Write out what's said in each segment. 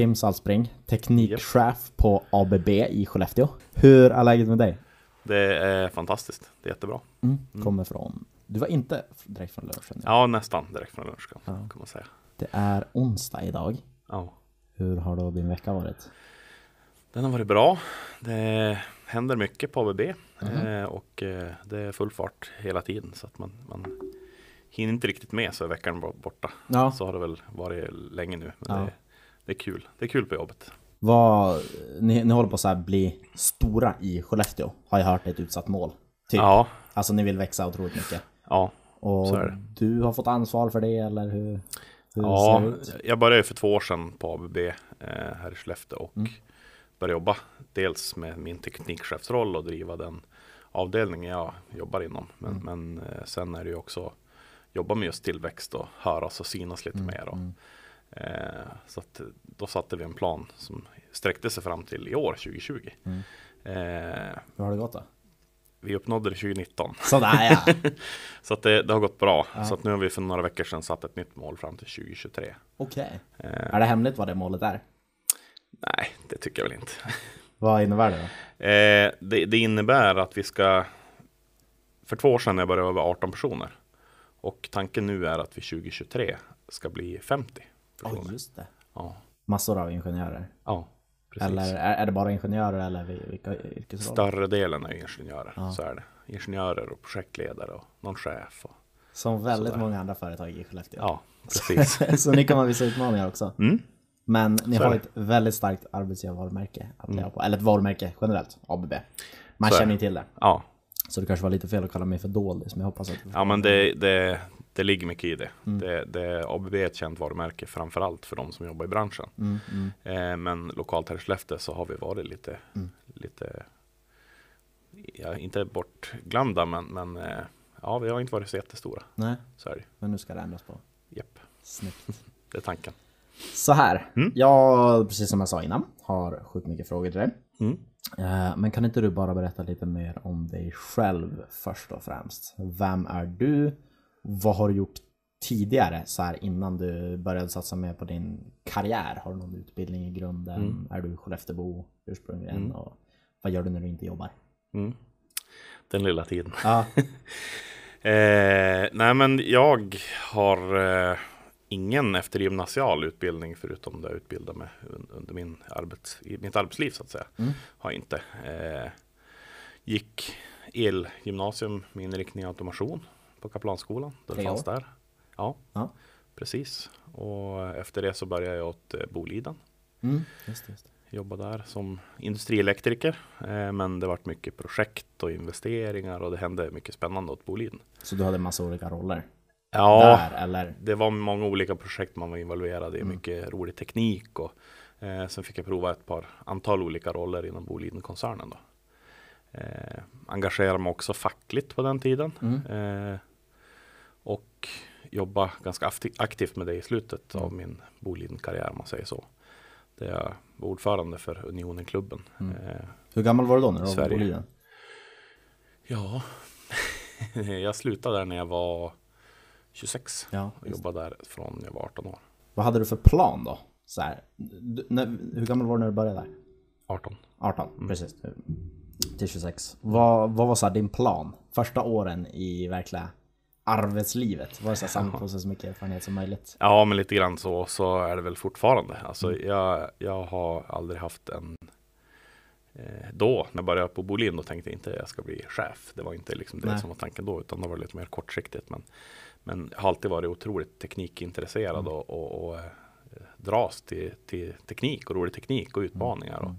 Kim Saltspring, teknikchef på ABB i Skellefteå. Hur är läget med dig? Det är fantastiskt. Det är jättebra. Mm. Kommer från... Du var inte direkt från lunchen? Ja, nästan direkt från lunch kan, kan man säga. Det är onsdag idag. Ja. Hur har då din vecka varit? Den har varit bra. Det händer mycket på ABB eh, och eh, det är full fart hela tiden så att man, man hinner inte riktigt med så är veckan bo- borta. Ja. Så har det väl varit länge nu. Men Ja. det, det är kul. Det är kul på jobbet. Vad, ni, ni håller på att bli stora i Skellefteå, har jag hört är ett utsatt mål. Typ. Ja, Alltså ni vill växa otroligt mycket. ja, Och Så är det. du har fått ansvar för det eller hur, hur ja. Jag började för två år sedan på ABB eh, här i Skellefteå och Mm. började jobba dels med min teknikchefsroll och driva den avdelningen jag jobbar inom. Men, Mm. men eh, sen är det ju också jobba med just tillväxt och höras och synas Mm, lite mer. Och, eh, så då satte vi en plan som sträckte sig fram till i år, 2020. Mm. Eh, Hur har det gått då? vi uppnådde det 2019. Sådär ja! Så att det, det har gått bra. Så att nu har vi för några veckor sedan satt ett nytt mål fram till 2023. Okej. Eh, Är det hemligt vad det målet är? nej, det tycker jag väl inte. Vad innebär det då? Eh, det, det innebär att vi ska För två år sedan jag började över 18 personer Och tanken nu är att vi 2023 ska bli 50 Ja, personer just det. Ja, Massor av ingenjörer. ja precis Eller är, det bara ingenjörer eller vi- vilka yrkesroller? Större delen är ingenjörer, så är det Ingenjörer och projektledare och någon chef och, Som väldigt Sådär. många andra företag i Skellefteå. Ja, precis så ni kan ha vissa utmaningar också. mm. Men ni Så har ett väldigt starkt arbetsgivarvarumärke att leva på. Eller ett varumärke generellt, ABB. Man Så känner ju till det. Ja, Så det kanske var lite fel att kalla mig för doldis, men jag hoppas att... ja men det, det, det ligger mycket i det. Mm. det, det ABB är ett känt varumärke framförallt för de som jobbar i branschen Mm, mm. Eh, men lokalt här i Skellefteå så har vi varit lite, Mm. lite ja, inte bortglömda men, men eh, ja, vi har inte varit så jättestora. Nej, Så men nu ska det ändras på. Japp, Snyggt. det är tanken. Så här, Mm. jag, precis som jag sa innan, har sjukt mycket frågor till dig. Eh, Men kan inte du bara berätta lite mer om dig själv först och främst? Vem är du? Vad har du gjort tidigare så här innan du började satsa mer på din karriär? Har du någon utbildning i grunden? Mm. Är du Skellefteåbo ursprungligen? Och vad gör du när du inte jobbar? Mm. Den lilla tiden. Ja, Eh, nej men jag har eh, ingen eftergymnasial utbildning förutom det jag utbildade mig un- under min arbets, mitt arbetsliv så att säga. Mm. Har inte. Eh, gick elgymnasium med inriktning automation på Kaplanskolan. Det Tre fanns år. där. Ja, Ja. precis. Och efter det så började jag åt eh, Boliden. mm. just det. Just det. Jobbade där som industrielektriker. Eh, men det vart mycket projekt och investeringar och det hände mycket spännande åt Boliden. Så du hade massa olika roller Ja, där, eller? det var många olika projekt man var involverad i, mycket rolig teknik och eh, sen fick jag prova ett par antal olika roller inom Boliden-koncernen. Då. Eh, engagerade mig också fackligt på den tiden Mm. eh, och jobba ganska akti- aktivt med det i slutet av min Boliden-karriär om man säger så. Där jag var ordförande för Unionen-klubben. Eh, Hur gammal var du då när du var på. Boliden? ja, jag slutade där när jag var 26 Ja, och jobbade där från jag var 18 år. Vad hade du för plan då? Så här, du, när, hur gammal var du när du började där? 18. 18, Mm. precis. Till 26. Vad, vad var så här din plan? Första åren i verkliga arbetslivet? Var det så här samla på sig så mycket erfarenhet som möjligt? Ja, men lite grann så, så är det väl fortfarande. Alltså, Mm. jag, jag har aldrig haft en... Eh, då, när jag började på Bolin, då tänkte jag inte att jag ska bli chef. Det var inte liksom det Nej. som var tanken då, utan det var lite mer kortsiktigt. Men, men jag har alltid varit otroligt teknikintresserad Mm. och, och, och eh, dras till, till teknik och rolig teknik och utmaningar. Mm. Och,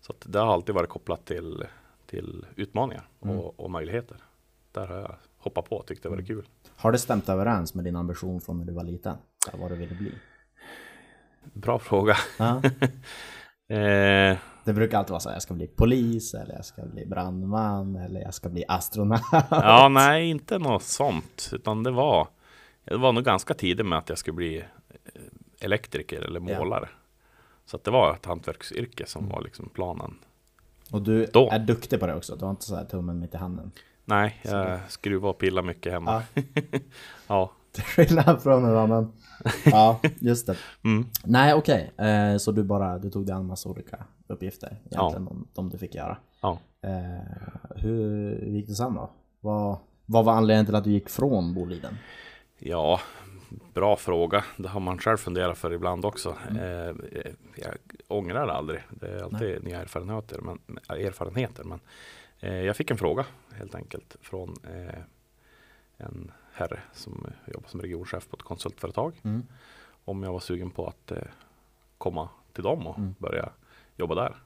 så det har alltid varit kopplat till, till utmaningar Mm. och, och möjligheter. Där har jag hoppat på och tyckt det Mm. varit kul. Har det stämt överens med din ambition från när du var liten? Vad du ville bli? Bra fråga. Ja. Eh, Det brukar alltid vara så här, jag ska bli polis, eller jag ska bli brandman, eller jag ska bli astronaut. Ja, nej, inte något sånt. Utan det var, det var nog ganska tidigt med att jag skulle bli eh, elektriker eller Ja. målare. Så att det var ett hantverksyrke som var liksom planen. Och du Då. är duktig på det också, du har inte så här tummen mitt i handen. Nej, jag skruvade och pillade mycket hemma. Ja, Till skillnad från en annan. Ja, just det. Mm. Nej, okej. Eh, så du bara, du tog dig an massa olika uppgifter. Egentligen de, de du fick göra. Ja. Eh, hur gick det sen då? Vad, vad var anledningen till att du gick från Boliden? Ja, bra fråga. Det har man själv funderat för ibland också. Mm. Eh, jag ångrar aldrig. Det är alltid nya erfarenheter. Men, erfarenheter, men jag fick en fråga helt enkelt från eh, en herre som jobbar som regionchef på ett konsultföretag. Mm. Om jag var sugen på att eh, komma till dem och Mm. börja jobba där.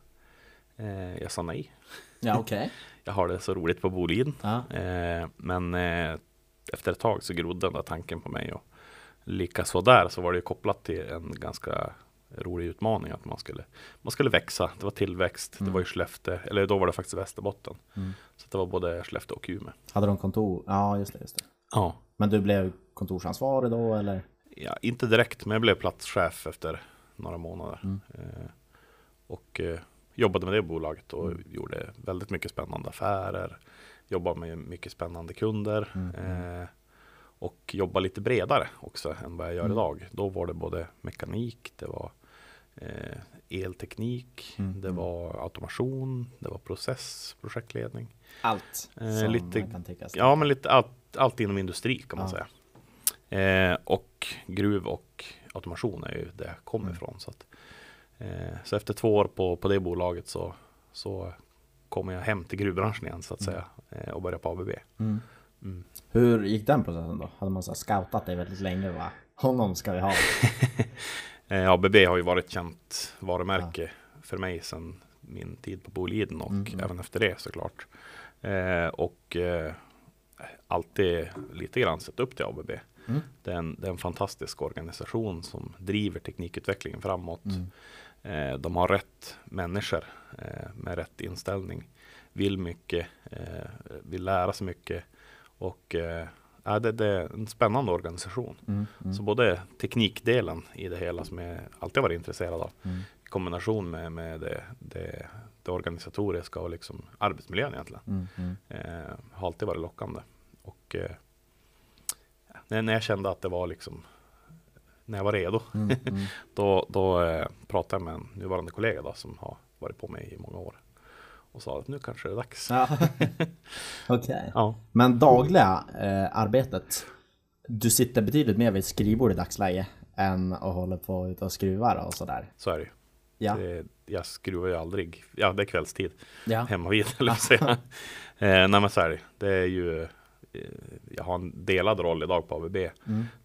Eh, jag sa nej. Ja, okej. Jag har det så roligt på Boliden. Ja. Eh, men eh, efter ett tag så grodde den där tanken på mig. Och likaså där så var det kopplat till en ganska rolig utmaning att man skulle, man skulle växa. Det var tillväxt. Mm. Det var ju Skellefteå, eller då var det faktiskt Västerbotten. Mm. Så det var både Skellefteå och Umeå. Hade de kontor? Ja, just det, just det. Ja. Men du blev kontorsansvarig då eller? ja, inte direkt, men jag blev platschef efter några månader. Mm. Eh, och eh, jobbade med det bolaget och Mm. gjorde väldigt mycket spännande affärer. Jobbade med mycket spännande kunder. Mm, Eh, och jobba lite bredare också än vad jag gör Mm. idag. Då var det både mekanik, det var eh, elteknik, Mm, det mm. var automation, det var process, projektledning. Allt Eh, lite-. Ja, men lite allt, allt inom industri kan man Ja. säga. Eh, och gruv och automation är ju det jag kommer Mm. ifrån. Så, att, eh, så efter två år på, på det bolaget så, så kommer jag hem till gruvbranschen igen så att Mm. säga eh, och börjar på ABB. Mm. Mm. Hur gick den processen då? Hade man så scoutat dig väldigt länge va? Honom ska vi ha. Eh, ABB har ju varit ett känt varumärke för mig sedan min tid på Boliden och Mm, mm. även efter det såklart. Eh, och eh, alltid lite grann sett upp till ABB. Mm. Det är, en, det är en fantastisk organisation som driver teknikutvecklingen framåt. Mm. Eh, de har rätt människor eh, med rätt inställning. Vill mycket, eh, vill lära sig mycket. Och eh, ja, det, det är en spännande organisation. Mm. Mm. Så både teknikdelen i det hela som jag alltid varit intresserad av. Mm. I kombination med, med det, det, det organisatoriska och liksom arbetsmiljön egentligen. Mm. Mm. Eh, har alltid varit lockande. Och eh, när, när jag kände att det var liksom när jag var redo. Mm. Då, då eh, pratade jag med en nuvarande kollega då, som har varit på mig i många år. Och sa att nu kanske det är dags. Ja. Okej. Ja, Men dagliga eh, arbetet. Du sitter betydligt mer vid ett skrivbord i dagsläge än att hålla på ute och skruvar och sådär. så är det ju. Ja. Det, jag skruvar ju aldrig. Ja, det är kvällstid. Ja. hemma vid eller säga. eh, nej men så är det. Det är ju eh, Jag har en delad roll idag på ABB. Mm.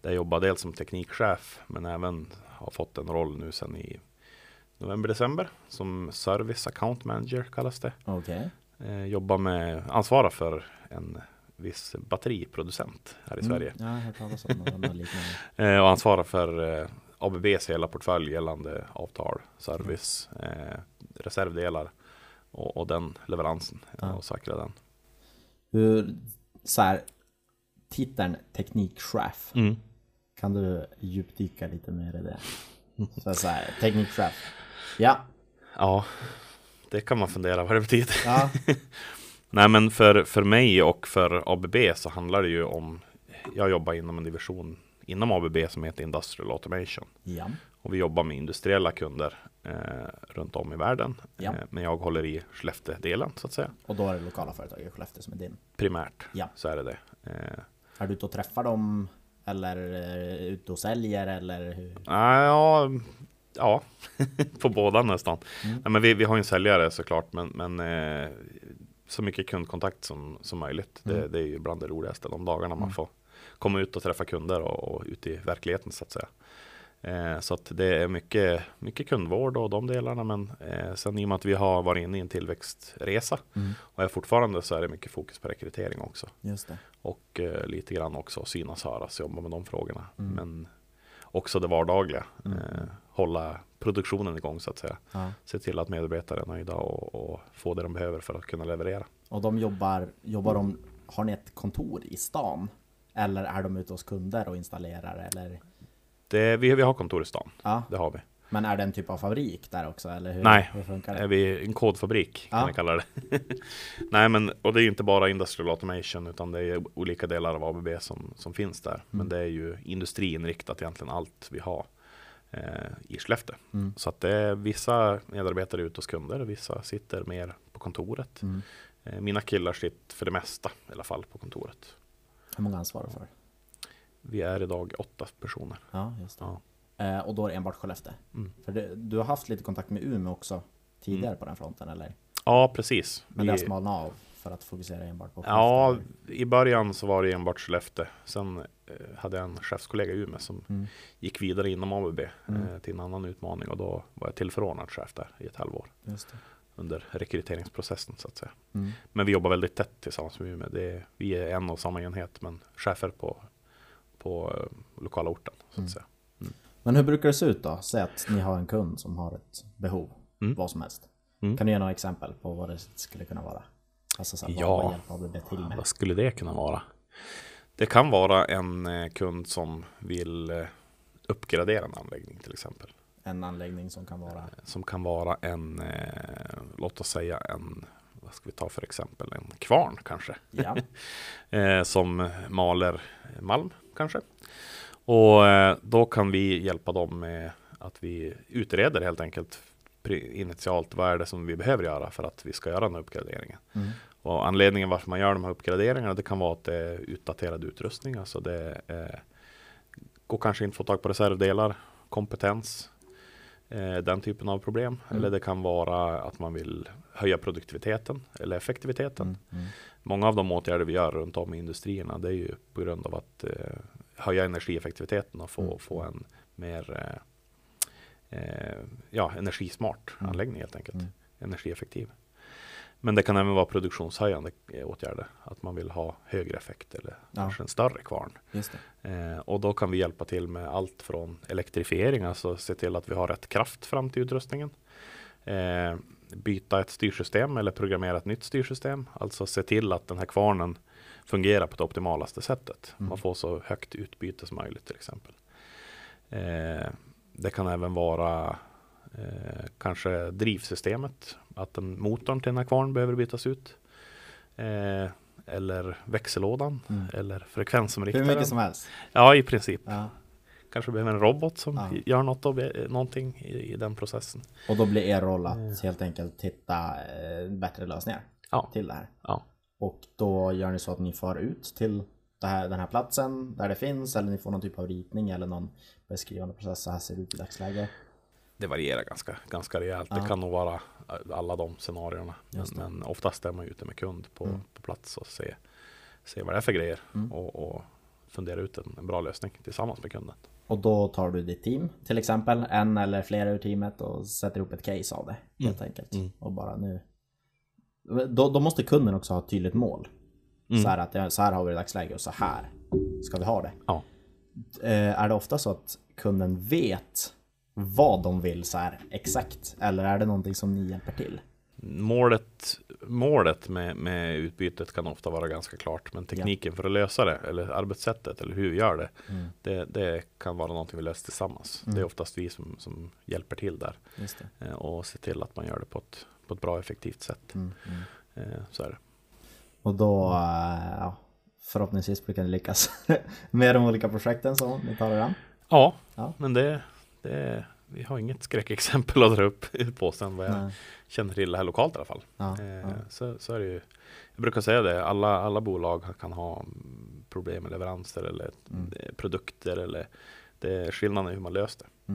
Där jag jobbar dels som teknikchef men även har fått en roll nu sen i november, december som service account manager kallas det. Okej. Eh, jobbar med, ansvarar för en viss batteriproducent här i Sverige. Mm. Ja, något liknande. Eh, och ansvarar för eh, ABBs hela portfölj gällande avtal, service, eh, reservdelar och, och den leveransen Ja. och säkra den. Hur, så här, titeln teknikchef. Mm. Kan du djupdyka lite mer i det? Så, så här, teknikchef. Ja. Ja, det kan man fundera vad det betyder. Ja. Nej men för, för mig och för ABB så handlar det ju om Jag jobbar inom en division inom ABB som heter Industrial Automation. ja. Och vi jobbar med industriella kunder eh, runt om i världen. Ja. Eh, men jag håller i Skellefteå-delen så att säga. Och då är det lokala företag i Skellefteå som är din. Primärt Ja. så är det det. Eh, Är du ute och träffar dem? Eller eh, ute och säljer eller hur? Ja, ja på båda nästan. Mm. Nej, men vi, vi har ju en säljare såklart, men, men eh, så mycket kundkontakt som, som möjligt. Det, Mm. det är ju bland det roligaste de dagarna man Mm. får komma ut och träffa kunder och, och ut i verkligheten så att säga. Eh, så att det är mycket, mycket kundvård och de delarna, men eh, sen i och med att vi har varit inne i en tillväxtresa Mm. och är fortfarande så är det mycket fokus på rekrytering också. Det. Och eh, lite grann också synas, höras, jobba med de frågorna. Mm. Men också det vardagliga. Mm. Eh, hålla produktionen igång så att säga. Ja. Se till att medarbetare är nöjda och, och få det de behöver för att kunna leverera. Och de jobbar, jobbar de, har ni ett kontor i stan? Eller är de ute hos kunder och installerar eller? Det, vi, vi har kontor i stan, Ja, det har vi. Men är det en typ av fabrik där också? Eller hur, Nej. hur funkar Är det? vi en kodfabrik kan Ja. vi kalla det. Nej men och det är ju inte bara Industrial Automation utan det är olika delar av ABB som, som finns där. Men Mm. det är ju industriinriktat egentligen allt vi har eh, i Skellefteå. Mm. Så att det är vissa medarbetare ute hos kunder, vissa sitter mer på kontoret. Mm. Eh, mina killar sitter för det mesta i alla fall på kontoret. Hur många ansvarar för? Vi är idag åtta personer. Ja, just det. Ja. Eh, och då är det enbart Skellefteå? Mm. För du, du har haft lite kontakt med Umeå också tidigare på den fronten eller? Ja, precis. Men det Vi- smalnat av för att fokusera enbart på Ja, Skellefteå? i början så var det enbart Skellefteå. Sen eh, hade jag en chefskollega i Umeå som Mm. gick vidare inom ABB Mm. eh, till en annan utmaning och då var jag tillförordnad chef där i ett halvår det. under rekryteringsprocessen så att säga. Mm. Men vi jobbar väldigt tätt tillsammans med Umeå. Det vi är en och samma enhet men chefer på, på eh, lokala orten så att Mm. säga. Men hur brukar det se ut då? Säg att ni har en kund som har ett behov, Mm. vad som helst. Mm. Kan du ge några exempel på vad det skulle kunna vara? Alltså så här, Ja. vad, ABB till med? Vad skulle det kunna vara? Det kan vara en eh, kund som vill eh, uppgradera en anläggning till exempel. En anläggning som kan vara... Som kan vara en, eh, låt oss säga en, vad ska vi ta för exempel, en kvarn kanske. Ja, Eh, som maler malm kanske. Och eh, då kan vi hjälpa dem med att vi utreder helt enkelt initialt vad är det som vi behöver göra för att vi ska göra den här uppgraderingen. mm. Och anledningen varför man gör de här uppgraderingarna det kan vara att det är utdaterad utrustning. Alltså det eh, går kanske inte att få tag på reservdelar, kompetens, eh, den typen av problem. Mm. Eller det kan vara att man vill höja produktiviteten eller effektiviteten. Mm. Mm. Många av de åtgärder vi gör runt om i industrierna det är ju på grund av att eh, höja energieffektiviteten och få, Mm. få en mer eh, eh, ja, energismart Mm. anläggning helt enkelt. Mm. Energieffektiv. Men det kan även vara produktionshöjande åtgärder. Att man vill ha högre effekt eller Ja. kanske en större kvarn. Eh, och då kan vi hjälpa till med allt från elektrifiering, alltså se till att vi har rätt kraft fram till utrustningen. Eh, byta ett styrsystem eller programmera ett nytt styrsystem. Alltså se till att den här kvarnen fungerar på det optimalaste sättet. Mm. Man får så högt utbyte som möjligt till exempel. Eh, det kan även vara eh, kanske drivsystemet. Att den, motorn till den här kvarnen behöver bytas ut. Eh, eller växellådan. Mm. Eller Hur frekvensomriktaren. mycket som helst. Ja, i princip. Ja. Kanske behöver en robot som Ja. gör något av, någonting i, i den processen. Och då blir er roll att helt enkelt hitta eh, bättre lösningar Ja. till det här. Ja. Och då gör ni så att ni far ut till här, den här platsen där det finns eller ni får någon typ av ritning eller någon beskrivande process. Så här ser det ut i dagsläget. Det varierar ganska, ganska rejält. Ja. Det kan nog vara alla de scenarierna. Men, men oftast är man ute med kund på, Mm. på plats och ser, ser vad det är för grejer. Mm. Och, och fundera ut en, en bra lösning tillsammans med kunden. Och då tar du ditt team till exempel, en eller flera ur teamet och sätter ihop ett case av det helt enkelt. Mm. Och bara nu. Då, då måste kunden också ha ett tydligt mål. Mm. Så här att ja, så här har vi det i dagsläget och så här ska vi ha det. Ja. Eh, är det ofta så att kunden vet vad de vill så här exakt? Eller är det någonting som ni hjälper till? Målet, målet med, med utbytet kan ofta vara ganska klart. Men tekniken för att lösa det, eller arbetssättet, eller hur vi gör det. Mm. Det, det kan vara någonting vi löser tillsammans. Mm. Det är oftast vi som, som hjälper till där. Eh, Och ser till att man gör det på ett, på ett bra effektivt sätt. Mm, mm. Eh, Så är det. Och då, eh, ja, förhoppningsvis brukar ni lyckas med de olika projekten som ni tar er an. Ja, Ja. men det, det, vi har inget skräckexempel att dra upp på sen vad jag Nej. känner till här lokalt i alla fall. Ja, Eh, ja. Så, så är det ju. Jag brukar säga det, alla, alla bolag kan ha mm, problem med leveranser eller Mm. produkter eller det, skillnaden är hur man löser det.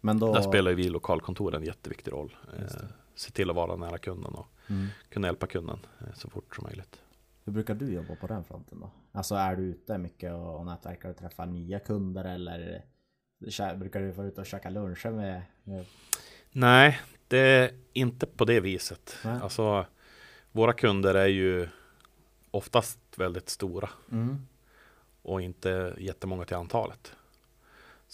Men då... Där spelar ju vi lokalkontor en jätteviktig roll. Se till att vara nära kunden och Mm. kunna hjälpa kunden eh, så fort som möjligt. Hur brukar du jobba på den fronten då? Alltså är du ute mycket och, nätverkar och träffar nya kunder eller brukar du vara ute och käka luncher med, med Nej, det är inte på det viset. Nej. Alltså, våra kunder är ju oftast väldigt stora mm. och inte jättemånga till antalet.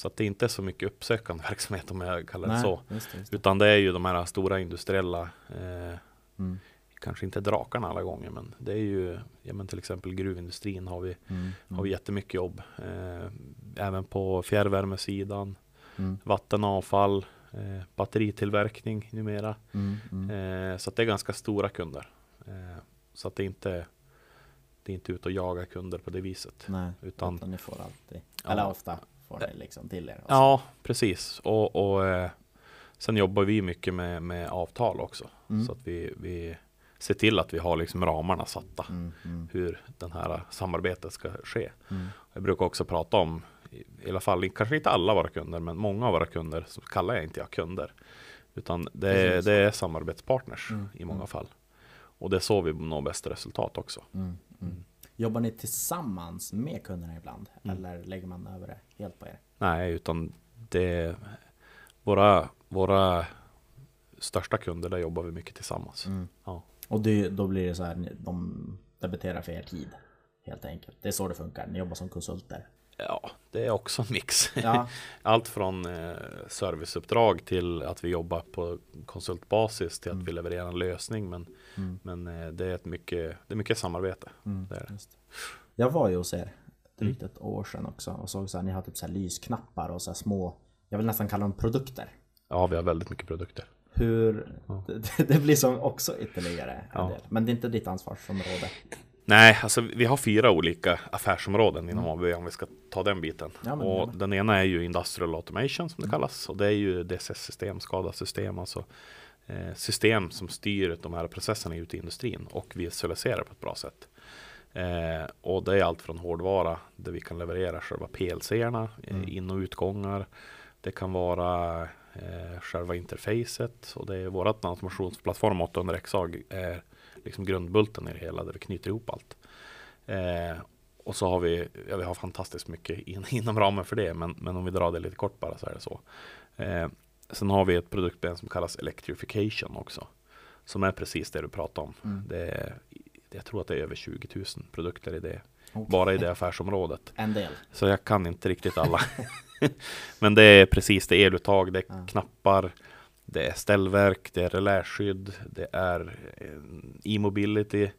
Så att det är inte så mycket uppsökande verksamhet om jag kallar det Nej, så. Just det, just det. Utan det är ju de här stora industriella, eh, Mm. kanske inte drakarna alla gånger, men det är ju, ja men till exempel gruvindustrin har vi, Mm. har vi jättemycket jobb. Eh, även på fjärrvärmesidan, Mm. vattenavfall, eh, batteritillverkning numera. Mm. Mm. Eh, så det är ganska stora kunder. Eh, så att det inte det är inte ut och jaga kunder på det viset. Nej, Utan- utan, ni får alltid, Ja. eller ofta får ni liksom till er. Ja, precis. Och, och eh, sen jobbar vi mycket med, med avtal också. Mm. Så att vi, vi ser till att vi har liksom ramarna satta. Mm. Mm. Hur den här samarbetet ska ske. Mm. Jag brukar också prata om, i alla fall, kanske inte alla våra kunder, men många av våra kunder, så kallar jag inte jag kunder. Utan det, är- det är samarbetspartners Mm, i många mm. fall. Och det är så vi når bästa resultat också. Mm. Mm. Jobbar ni tillsammans med kunderna ibland? Eller lägger man över det helt på er? Nej, utan det våra, våra största kunder, där jobbar vi mycket tillsammans. Mm. Ja. Och det, då blir det så här, de debiterar för er tid. Helt enkelt. Det är så det funkar. Ni jobbar som konsulter. Ja, det är också en mix. Ja, Allt från eh, serviceuppdrag till att vi jobbar på konsultbasis till att Mm. vi levererar en lösning. Men, Mm. men eh, det, är ett mycket, det är mycket samarbete. mm. Det det. Jag var ju hos er drygt ett år sedan också och såg så här, ni har typ så här lysknappar och så här små, jag vill nästan kalla dem produkter. Ja, vi har väldigt mycket produkter. Hur, Ja. det, det blir som också ytterligare en Ja. del. Men det är inte ditt ansvarsområde. Nej, alltså vi har fyra olika affärsområden inom ABB om vi ska ta den biten. Ja, men och gärna. den ena är ju Industrial Automation som det kallas. Och det är ju DCS-system, SCADA-system, alltså eh, system som styr de här processerna ute i industrin och visualiserar på ett bra sätt. Eh, och det är allt från hårdvara där vi kan leverera själva PLC-erna, eh, Mm. in och utgångar. Det kan vara eh, själva interfacet och det är vårat automationsplattform 800XA är liksom grundbulten i det hela där vi knyter ihop allt. Eh, och så har vi, ja, vi har fantastiskt mycket in, inom ramen för det, men, men om vi drar det lite kort bara så är det så. Eh, sen har vi ett produktben som kallas Electrification också, som är precis det du pratar om. Mm. Det är, jag tror att det är över 20 000 produkter i det, Okej. bara i det affärsområdet. En del. Så jag kan inte riktigt alla. Men det är precis det, eluttag, det är Ja. knappar, det är ställverk, det är reläskydd, det är eh, e-mobility,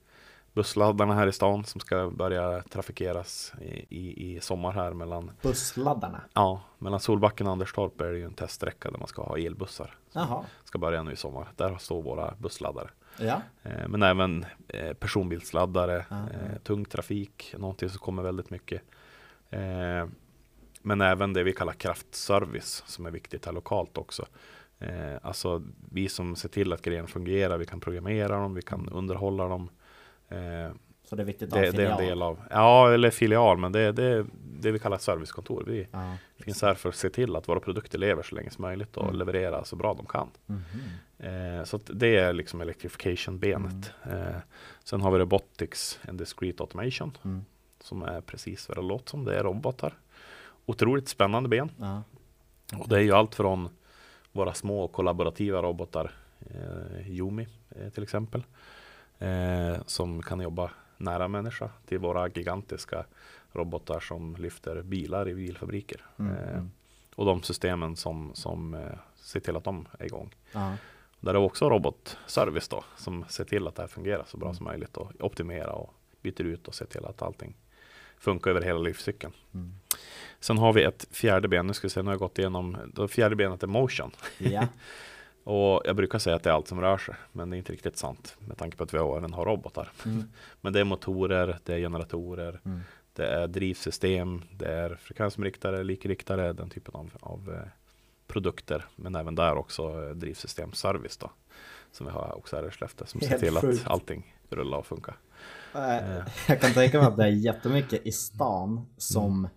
bussladdarna här i stan som ska börja trafikeras i, i, i sommar här mellan, Bussladdarna. ja, mellan Solbacken och Anderstorp är det ju en teststräcka där man ska ha elbussar. Jaha. Ska börja nu i sommar. Där står våra bussladdare. Ja. Eh, Men även eh, personbilsladdare, Ja, eh, tung trafik, någonting som kommer väldigt mycket. Men även det vi kallar kraftservice som är viktigt här lokalt också. Eh, Alltså vi som ser till att grejerna fungerar, vi kan programmera dem, vi kan underhålla dem. Eh, Så det är viktigt att ha Det, det är en filial. del av, ja eller filial, men det är det, det vi kallar servicekontor. Vi Ja. finns här för att se till att våra produkter lever så länge som möjligt och Mm. leverera så bra de kan. Mhm. Eh, så det är liksom electrification-benet. Eh, sen har vi robotics and discrete automation Mm. som är precis vad det låter som. Det är robotar. Otroligt spännande ben. Ja. Och det är ju allt från våra små kollaborativa robotar, eh, Yumi eh, till exempel, eh, som kan jobba nära människa, till våra gigantiska robotar som lyfter bilar i bilfabriker. Mm. Eh, Mm. och de systemen som, som eh, ser till att de är igång. Ja. Där är också robotservice då som ser till att det här fungerar så bra Mm. som möjligt och optimera och byter ut och ser till att allting funkar över hela livscykeln. Mm. Sen har vi ett fjärde ben, nu ska vi se, nu har jag gått igenom, det fjärde benet är motion. Ja. Och jag brukar säga att det är allt som rör sig, men det är inte riktigt sant med tanke på att vi även har robotar. Mm. Men det är motorer, det är generatorer, Mm. det är drivsystem, det är frekvensriktare, likriktare, den typen av, av eh, produkter. Men även där också eh, drivsystemservice då. Som vi har också här i Skellefteå som ser Helt till sjukt. att allting rullar och funkar. Eh, Jag kan tänka mig att det är jättemycket i stan som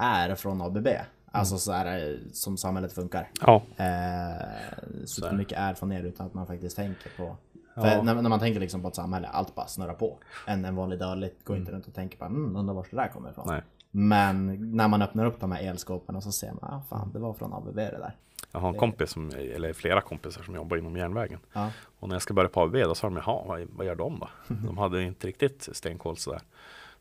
Mm. är från ABB. Alltså så är det som samhället funkar. Ja, Eh, Så mycket är från er utan att man faktiskt tänker på Ja. När, när man tänker liksom på ett samhälle, allt bara snurrar på. En, en vanlig daglig går inte runt och tänker på mm, undrar vart det där kommer ifrån. nej. Men när man öppnar upp de här elskåpen och så ser man, ah, fan det var från ABB det där. Jag har en kompis, som, eller flera kompisar som jobbar inom järnvägen. Ja. Och när jag ska börja på ABB då sa de, jaha, vad, vad gör de då? De hade inte riktigt stenkoll sådär.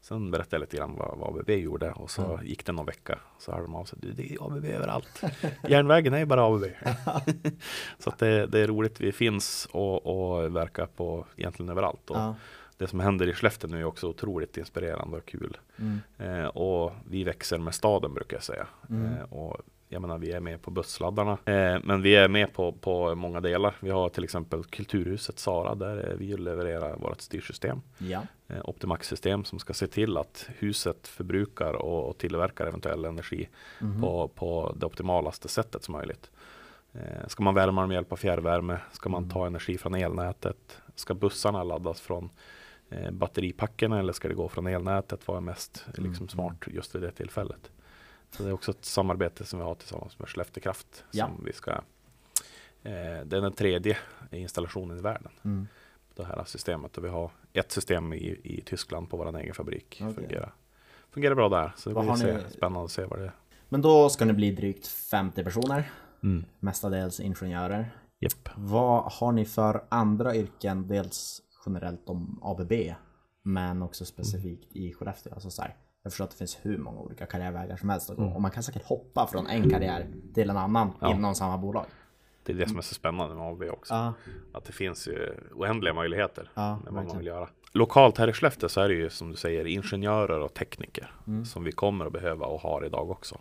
Sen berättade jag lite grann vad, vad ABB gjorde och så Ja. gick det någon vecka. Så hörde de av sig, "Du, det är ABB överallt. Järnvägen är ju bara ABB. så det, det är roligt, vi finns och, och verkar på egentligen överallt. Och Ja. Det som händer i Skellefteå nu är också otroligt inspirerande och kul. Mm. Eh, och vi växer med staden brukar jag säga. Mm. Eh, och jag menar vi är med på bussladdarna. Eh, men vi är med på, på många delar. Vi har till exempel Kulturhuset Sara där vi levererar vårt styrsystem. Ja. Eh, Optimax-system som ska se till att huset förbrukar och, och tillverkar eventuell energi Mhm. på, på det optimalaste sättet som möjligt. Eh, ska man värma med hjälp av fjärrvärme? Ska man Mm. ta energi från elnätet? Ska bussarna laddas från eh, batteripacken eller ska det gå från elnätet? Vad är mest Mm, liksom, smart just vid det tillfället? Så det är också ett samarbete som vi har tillsammans med Skellefteå Kraft. Ja. Som vi ska, eh, det är den tredje installationen i världen Mm. det här systemet. Och vi har ett system i, i Tyskland på vår egen fabrik. Okej. Fungerar, fungerar bra där. Så det Vad blir se, ni- spännande att se vad det är. Men då ska ni bli drygt 50 personer. Mm. Mestadels ingenjörer. Japp. Vad har ni för andra yrken? Dels generellt om ABB. Men också specifikt i Skellefteå. Alltså så här, jag förstår att det finns hur många olika karriärvägar som helst att gå. Och man kan säkert hoppa från en karriär till en annan Ja. inom samma bolag. Det är det som är så spännande med ABB också. Ja, Att det finns ju oändliga möjligheter Ja, med vad man vill göra. Lokalt här i Skellefteå så är det ju som du säger ingenjörer och tekniker Mm. som vi kommer att behöva och har idag också.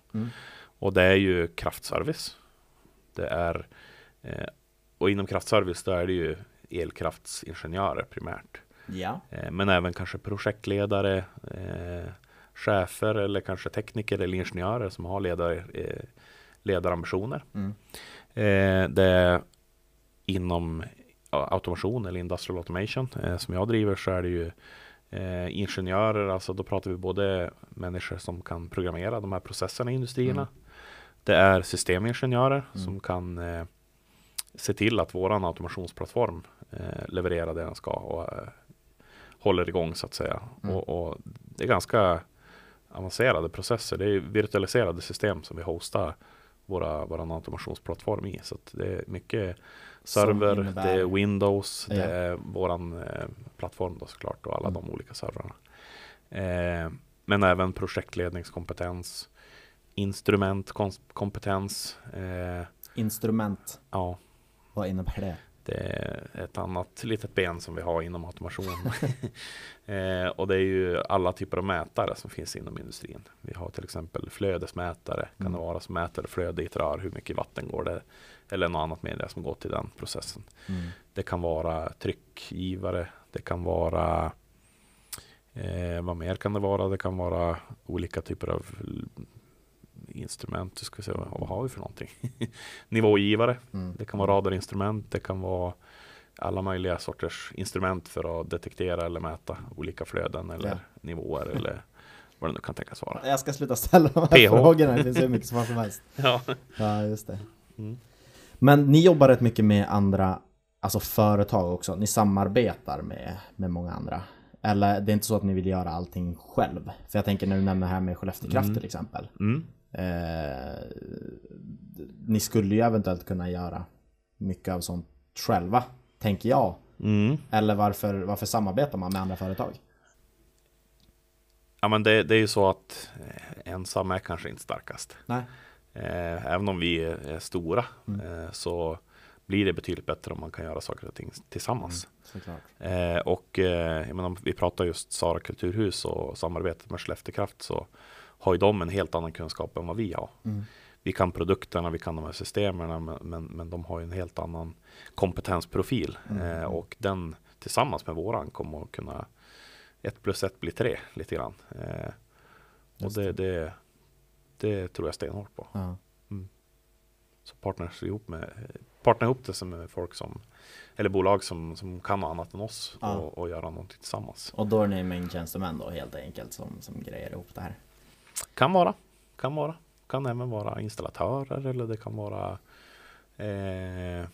Och det är ju kraftservice. Det är eh, och inom kraftservice då är det ju elkraftsingenjörer primärt. ja. Eh, Men även kanske projektledare, eh, chefer eller kanske tekniker eller ingenjörer som har ledare, eh, ledarambitioner. Mm. Eh, det är inom automation eller industrial automation eh, som jag driver så är det ju ingenjörer, alltså då pratar vi både människor som kan programmera de här processerna i industrierna. Mm. Det är systemingenjörer Mm. som kan eh, se till att våran automationsplattform eh, levererar det den ska och eh, håller igång så att säga. Mm. Och, och det är ganska avancerade processer. Det är virtualiserade system som vi hostar våra, våran automationsplattform i. Så det är mycket server, innebär- det är Windows, Ja. det är våran eh, plattform då såklart och alla Mm. de olika servrarna. Eh, men även projektledningskompetens, instrumentkompetens. Eh, Instrument. ja, Vad innebär det? Det är ett annat litet ben som vi har inom automation. eh, och det är ju alla typer av mätare som finns inom industrin. Vi har till exempel flödesmätare. Kan Mm. det vara som mäter flöde i ett rör, hur mycket vatten går det? Eller något annat media som går till den processen. Mm. Det kan vara tryckgivare. Det kan vara eh, vad mer kan det vara? Det kan vara olika typer av instrument. Ska se, vad vad har vi för någonting? Nivågivare. Mm. Det kan vara radarinstrument, det kan vara alla möjliga sorters instrument för att detektera eller mäta olika flöden eller Ja. nivåer eller vad det nu kan tänkas vara. Jag ska sluta ställa de här PH. frågorna. Det finns hur mycket som helst. Ja. Ja, just det. Mm. Men ni jobbar rätt mycket med andra alltså företag också. Ni samarbetar med, med många andra. Eller det är inte så att ni vill göra allting själv. För jag tänker när du nämner här med Skellefteå Kraft Mm. till exempel. Mm. Eh, ni skulle ju eventuellt kunna göra mycket av sånt själva, tänker jag. Mm. Eller varför, varför samarbetar man med andra företag? Ja men det, det är ju så att ensam är kanske inte starkast. Nej. Eh, även om vi är, stora Mm. eh, så blir det betydligt bättre om man kan göra saker och ting tillsammans. Såklart. Eh, och eh, jag menar, vi pratar just Sara kulturhus och samarbetet med Skellefteå Kraft så har ju de en helt annan kunskap än vad vi har. Mm. Vi kan produkterna, vi kan de här systemen men, men, men de har ju en helt annan kompetensprofil Mm. eh, och den tillsammans med våran kommer att kunna ett plus ett blir tre lite grann. Eh, och det, det, det tror jag stenhårt på. Ja. Så partners ihop med partner ihop det med folk som eller bolag som, som kan annat än oss Ja. och, och göra någonting tillsammans. Och då är ni mängdtjänstemän då helt enkelt som, som grejer ihop det här? Kan vara, kan vara. Kan även vara installatörer eller det kan vara eh,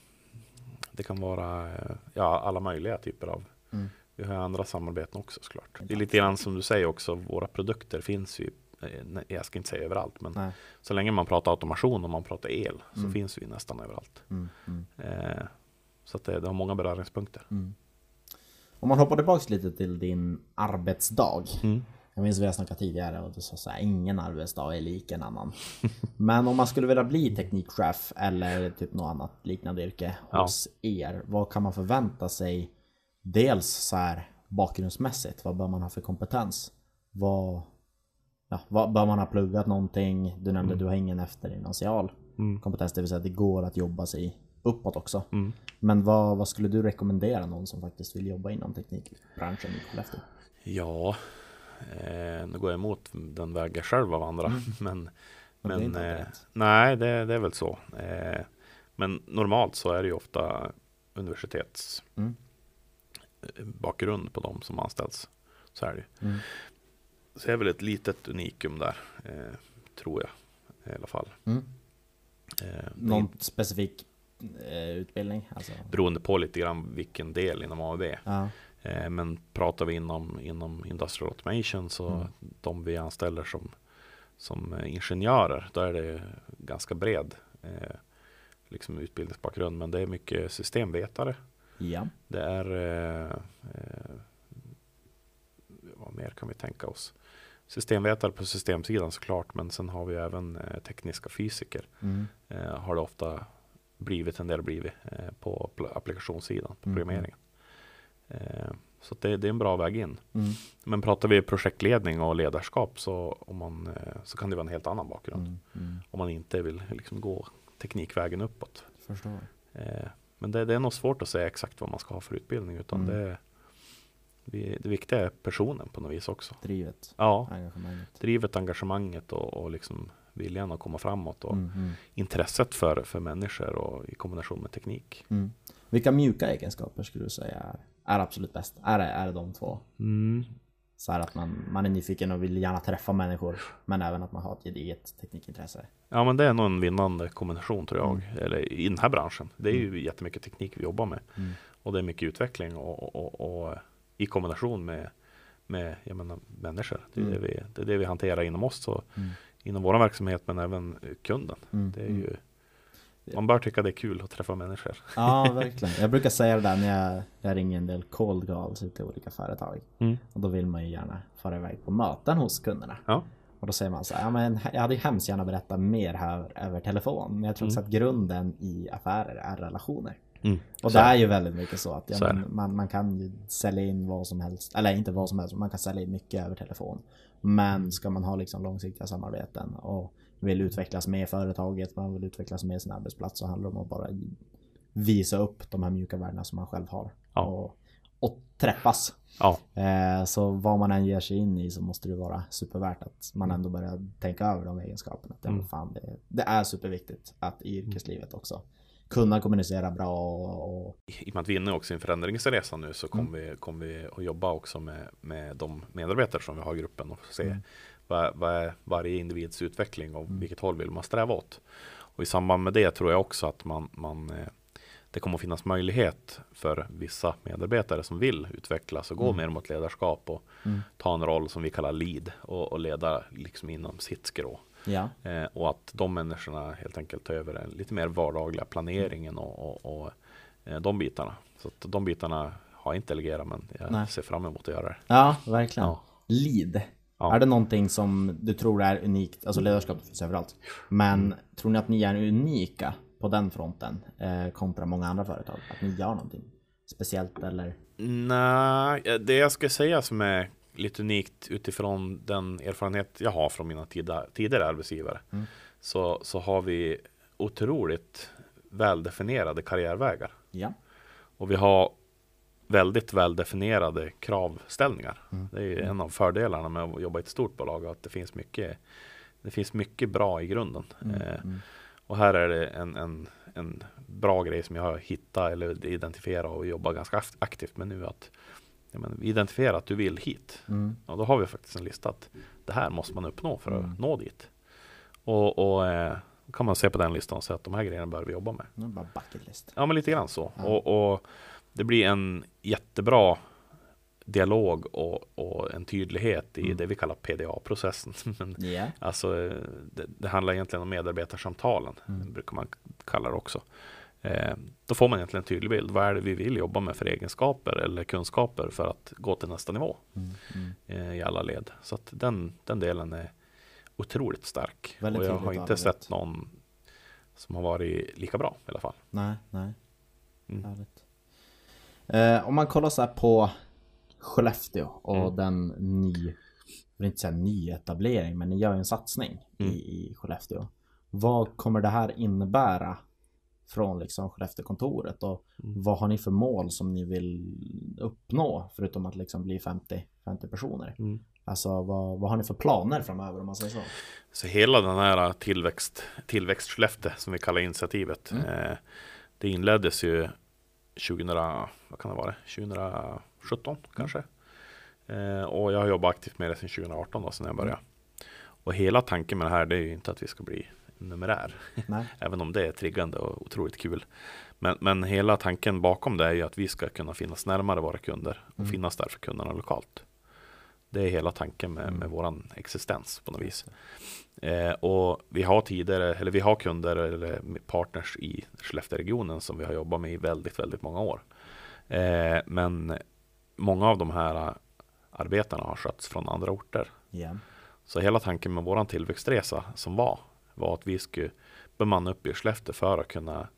Det kan vara eh, ja, alla möjliga typer av Mm. Vi har andra samarbeten också såklart. Det är lite grann som du säger också, våra produkter finns ju eh, Jag ska inte säga överallt men Nej. så länge man pratar automation och man pratar el så Mm. finns vi nästan överallt. Mm. Mm. Eh, så att det, det har många beröringspunkter. Mm. Om man hoppar tillbaks lite till din arbetsdag. Jag minns vi har snackat tidigare och du sa såhär, ingen arbetsdag är lik en annan. Men om man skulle vilja bli teknikchef eller typ något annat liknande yrke Ja. hos er. Vad kan man förvänta sig? Dels så här bakgrundsmässigt, vad bör man ha för kompetens? Vad, ja, vad, bör man ha pluggat någonting? Du nämnde Mm. du har ingen eftergymnasial Mm. kompetens, det vill säga att det går att jobba sig uppåt också. Mm. Men vad, vad skulle du rekommendera någon som faktiskt vill jobba inom teknikbranschen i Skellefteå? Ja, eh, nu går jag emot den väg jag själv av andra. Men, Men det men inte eh, nej, det, det är väl så. Eh, men normalt så är det ju ofta universitets Mm. eh, på de som anställs. Så är det. Mm. Så det är väl ett litet unikum där, eh, tror jag i alla fall. Mm. Eh, det Någon specifik eh, utbildning? Alltså, beroende på lite grann vilken del inom ABB. ja. Eh, men pratar vi inom, inom Industrial Automation så Mm. de vi anställer som, som ingenjörer, då är det ganska bred eh, liksom utbildningsbakgrund. Men det är mycket systemvetare. ja. Det är eh, eh, vad mer kan vi tänka oss? Systemvetare på systemsidan såklart, men sen har vi även eh, tekniska fysiker. Mm. Eh, har det ofta blivit en del blivit på pl- applikationssidan, på Mm. programmeringen. Eh, så att det, det är en bra väg in. Mm. Men pratar vi projektledning och ledarskap så, om man, eh, så kan det vara en helt annan bakgrund. Mm. Mm. Om man inte vill liksom gå teknikvägen uppåt. Förstår. Eh, men det, det är nog svårt att säga exakt vad man ska ha för utbildning. Utan Mm. det, det, det viktiga är personen på något vis också. Drivet, Ja, engagemanget. drivet, engagemanget och, och liksom viljan att komma framåt. Och Mm. Mm. intresset för, för människor och i kombination med teknik. Vilka mjuka egenskaper skulle du säga är, är absolut bäst? Är det, är det de två? Så här att man, man är nyfiken och vill gärna träffa människor men även att man har ett gediget teknikintresse. Ja men det är nog en vinnande kombination tror jag. Mm. Eller i den här branschen. Det är ju jättemycket teknik vi jobbar med. Mm. Och det är mycket utveckling och, och, och, och i kombination med, med jag menar, människor. Det är, Mm. det, vi, det är det vi hanterar inom oss. Så Mm. inom vår verksamhet men även kunden. Mm. Det är Mm. ju, man bör tycka det är kul att träffa människor. Ja, verkligen. Jag brukar säga det där när jag, jag ringer en del cold calls ute i olika företag. Mm. Och då vill man ju gärna fara iväg på möten hos kunderna. Ja. Och då säger man så här, ja men jag hade ju hemskt gärna berättat mer här över telefon. Men jag tror också Mm. att grunden i affärer är relationer. Mm. Och Så det är ju väldigt mycket så att ja, Så men, man, man kan ju sälja in vad som helst. Eller inte vad som helst, man kan sälja in mycket över telefon. Men ska man ha liksom långsiktiga samarbeten och vill utvecklas med företaget, man vill utvecklas med sin arbetsplats så handlar det om att bara visa upp de här mjuka värdena som man själv har. Ja. Och, och träffas. Ja, Eh, så vad man än ger sig in i så måste det vara supervärt att man ändå börjar tänka över de egenskaperna. Att, Mm. fan, det, det är superviktigt att i yrkeslivet också kunna kommunicera bra och, och i och med att vi är inne också i en förändringsresa nu så kommer Mm. vi, kommer vi att jobba också med, med de medarbetare som vi har i gruppen och se Mm. Vad, vad är varje individs utveckling och Mm. vilket håll vill man sträva åt. Och i samband med det tror jag också att man, man eh, det kommer att finnas möjlighet för vissa medarbetare som vill utvecklas och gå Mm. mer mot ledarskap och Mm. ta en roll som vi kallar lead och, och leda liksom inom sitt skrå. ja. Eh, och att de människorna helt enkelt tar över den lite mer vardagliga planeringen och, och, och eh, de bitarna. Så att de bitarna har jag inte delegerat men jag Nej. ser fram emot att göra det. ja, verkligen. Ja. Lead. Ja. Är det någonting som du tror är unikt? Alltså ledarskap finns överallt. Men Mm. tror ni att ni är unika på den fronten eh, kontra många andra företag? Att ni gör någonting speciellt eller? Nej, eh, det jag ska säga som är lite unikt utifrån den erfarenhet jag har från mina tida, tidigare arbetsgivare. Mm. Så, så har vi otroligt väldefinierade karriärvägar. Ja. Och vi har väldigt väldefinierade kravställningar. Mm. Det är en av fördelarna med att jobba i ett stort bolag. Att det finns mycket, det finns mycket bra i grunden. Mm. Eh, Mm. och här är det en, en, en bra grej som jag har hittat eller identifierat och jobbar ganska akt- aktivt med nu. att menar, Identifiera att du vill hit. Mm. Och då har vi faktiskt en lista att det här måste man uppnå för att Mm. nå dit. Och, och eh, kan man se på den listan och säga att de här grejerna bör vi jobba med. Bara bucket list. Ja men lite grann så. Ja. Och, och det blir en jättebra dialog och, och en tydlighet i Mm. det vi kallar PDA-processen. Men Ja. alltså, det, det handlar egentligen om medarbetarsamtalen, Mm. brukar man kalla det också. Eh, då får man egentligen en tydlig bild. Vad är det vi vill jobba med för egenskaper eller kunskaper för att gå till nästa nivå Mm. Mm. eh, i alla led. Så att den, den delen är otroligt stark. Väldigt och jag har inte sett någon som har varit lika bra i alla fall. Nej, nej. Mm. Härligt. Eh, om man kollar så här på Skellefteå och Mm. den jag vill inte säga nyetablering, men ni gör ju en satsning Mm. i, i Skellefteå. Vad kommer det här innebära från liksom Skellefteåkontoret och Mm. vad har ni för mål som ni vill uppnå förutom att liksom bli 50, 50 personer? Mm. Alltså vad, vad har ni för planer framöver om man säger så? Så hela den här tillväxt, tillväxt Skellefteå som vi kallar initiativet. Mm. Eh, det inleddes ju 2000, vad kan det vara, 2017 kanske. Eh, och jag har jobbat aktivt med det sedan 2018 då, sedan jag började. Och hela tanken med det här det är ju inte att vi ska bli numerär. Även om det är triggande och otroligt kul. Men, men hela tanken bakom det är ju att vi ska kunna finnas närmare våra kunder och Mm. finnas där för kunderna lokalt. Det är hela tanken med, Mm. med våran existens på något vis. Eh, och vi har tidigare, eller vi har kunder eller partners i Skellefteåregionen som vi har jobbat med i väldigt, väldigt många år. Eh, men många av de här arbetarna har skötts från andra orter. Ja. Så hela tanken med våran tillväxtresa som var, var att vi skulle bemanna upp i Skellefteå för att kunna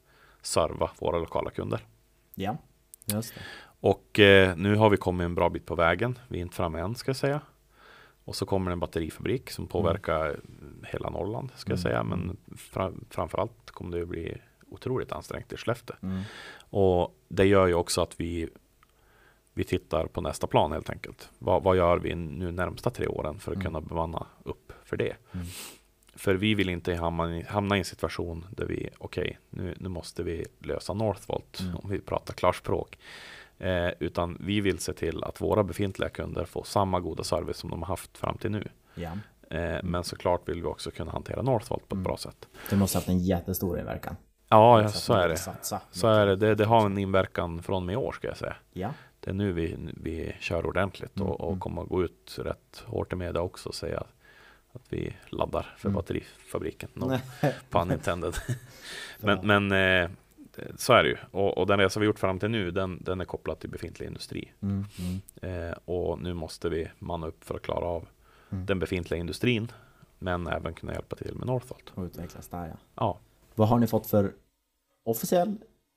serva våra lokala kunder. Ja, just det. Och eh, nu har vi kommit en bra bit på vägen. Vi är inte framme än ska jag säga. Och så kommer en batterifabrik som påverkar hela Norrland ska jag Mm. säga. Men fra, framförallt kommer det att bli otroligt ansträngt i Skellefteå. Mm. Och det gör ju också att vi, vi tittar på nästa plan helt enkelt. Vad, vad gör vi nu närmsta tre åren för att Mm. kunna bemanna upp för det? Mm. För vi vill inte hamna i, hamna i en situation där vi, okej, nu, nu måste vi lösa Northvolt Mm. om vi pratar klarspråk. Eh, utan vi vill se till att våra befintliga kunder får samma goda service som de har haft fram till nu. Ja. Eh, men såklart vill vi också kunna hantera Northvolt på ett Mm. bra sätt. Det måste ha haft en jättestor inverkan. Ja, ja så är det. satsa Så är det. det. Det har en inverkan från och med år ska jag säga. Ja. Det är nu vi, vi kör ordentligt och, Mm. och kommer att gå ut rätt hårt i media också och säga att, vi laddar för Mm. batterifabriken. No, pun intended. Men men eh, så är det ju. Och, och den resa vi gjort fram till nu den, den är kopplad till befintlig industri. Mm, mm, Eh, och nu måste vi manna upp för att klara av Mm. den befintliga industrin. Men även kunna hjälpa till med Northvolt. och utvecklas där ja. Ja, Vad har ni fått för officiell,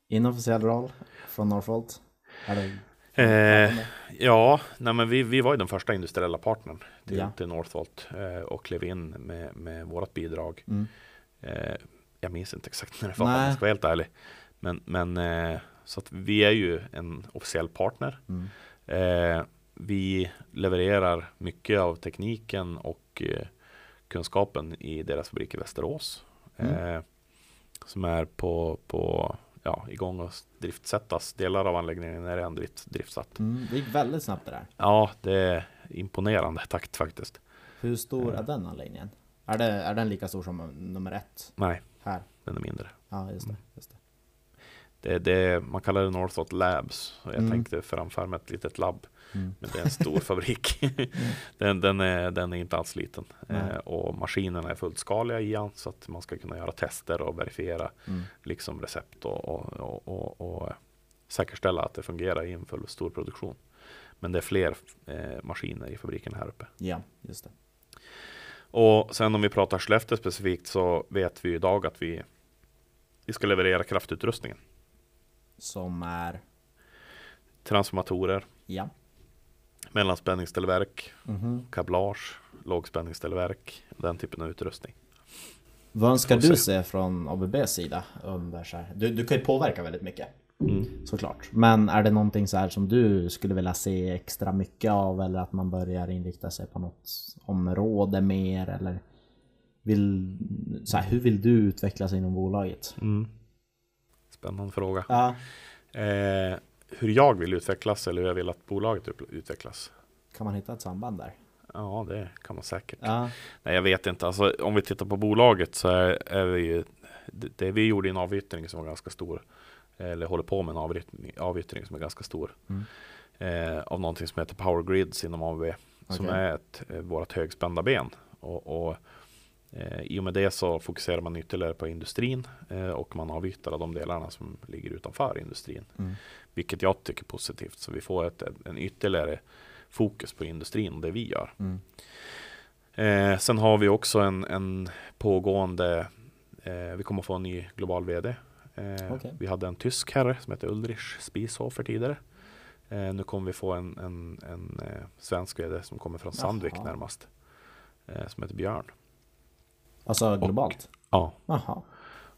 inofficiell roll från Northvolt? Eh, ja, nej men vi, vi var ju den första industriella partnern till, Ja. till Northvolt eh, och klev in med, med vårt bidrag. Mm. Eh, jag minns inte exakt när det var, om jag ska vara helt ärlig. Men, men eh, så att vi är ju en officiell partner. Mm. Eh, vi levererar mycket av tekniken och eh, kunskapen i deras fabrik i Västerås. Mm. Eh, som är på, på ja, igång och driftsättas. Delar av anläggningen är redan drift, driftsatt. Mm. Det gick väldigt snabbt det där. Ja, det är imponerande takt faktiskt. Hur stor Eh. är den anläggningen? Är, det, är den lika stor som nummer ett Nej, här? den är mindre. Ja, just det. Just det. Det, det, man kallar det Northvolt Labs. Jag Mm. tänkte framför mig ett litet labb. Mm. Men det är en stor fabrik. den, den, är, den är inte alls liten. Eh, och maskinerna är fullt skaliga i den, så att man ska kunna göra tester och verifiera Mm. liksom recept och, och, och, och, och säkerställa att det fungerar i en full stor produktion. Men det är fler eh, maskiner i fabriken här uppe. Ja, just det. Och sen om vi pratar Skellefteå specifikt så vet vi idag att vi, vi ska leverera kraftutrustningen. Som är... Transformatorer, Ja. mellanspänningsställverk, Mhm. kablage, lågspänningsställverk, den typen av utrustning. Vad önskar du se. från ABBs sida under? Du, du kan ju påverka väldigt mycket. Mm. Såklart. Men är det någonting så här som du skulle vilja se extra mycket av eller att man börjar inrikta sig på något område mer eller vill, så här, hur vill du utvecklas inom bolaget? Mm. Spännande fråga. Ja. Eh, hur jag vill utvecklas eller hur jag vill att bolaget utvecklas? Kan man hitta ett samband där? Ja, det kan man säkert. Ja. Nej, jag vet inte. Alltså, om vi tittar på bolaget så är, är vi ju det, det vi gjorde en avyttring som var ganska stor. Eller håller på med en avyttring, avyttring som är ganska stor. Mm. Eh, av någonting som heter Power Grids inom ABB. Som Okej. är ett, eh, vårt högspända ben. Och, och eh, I och med det så fokuserar man ytterligare på industrin. Eh, och man avyttrar de delarna som ligger utanför industrin. Mm. Vilket jag tycker är positivt. Så vi får ett, en ytterligare fokus på industrin och det vi gör. Mm. Eh, sen har vi också en, en pågående, eh, vi kommer få en ny global VD. Eh, Okej. Vi hade en tysk herre som heter Ulrich Spieshofer tidigare. Eh, nu kommer vi få en, en, en svensk VD som kommer från Sandvik Jaha. närmast. Som heter Björn. Alltså globalt? Ja. Jaha.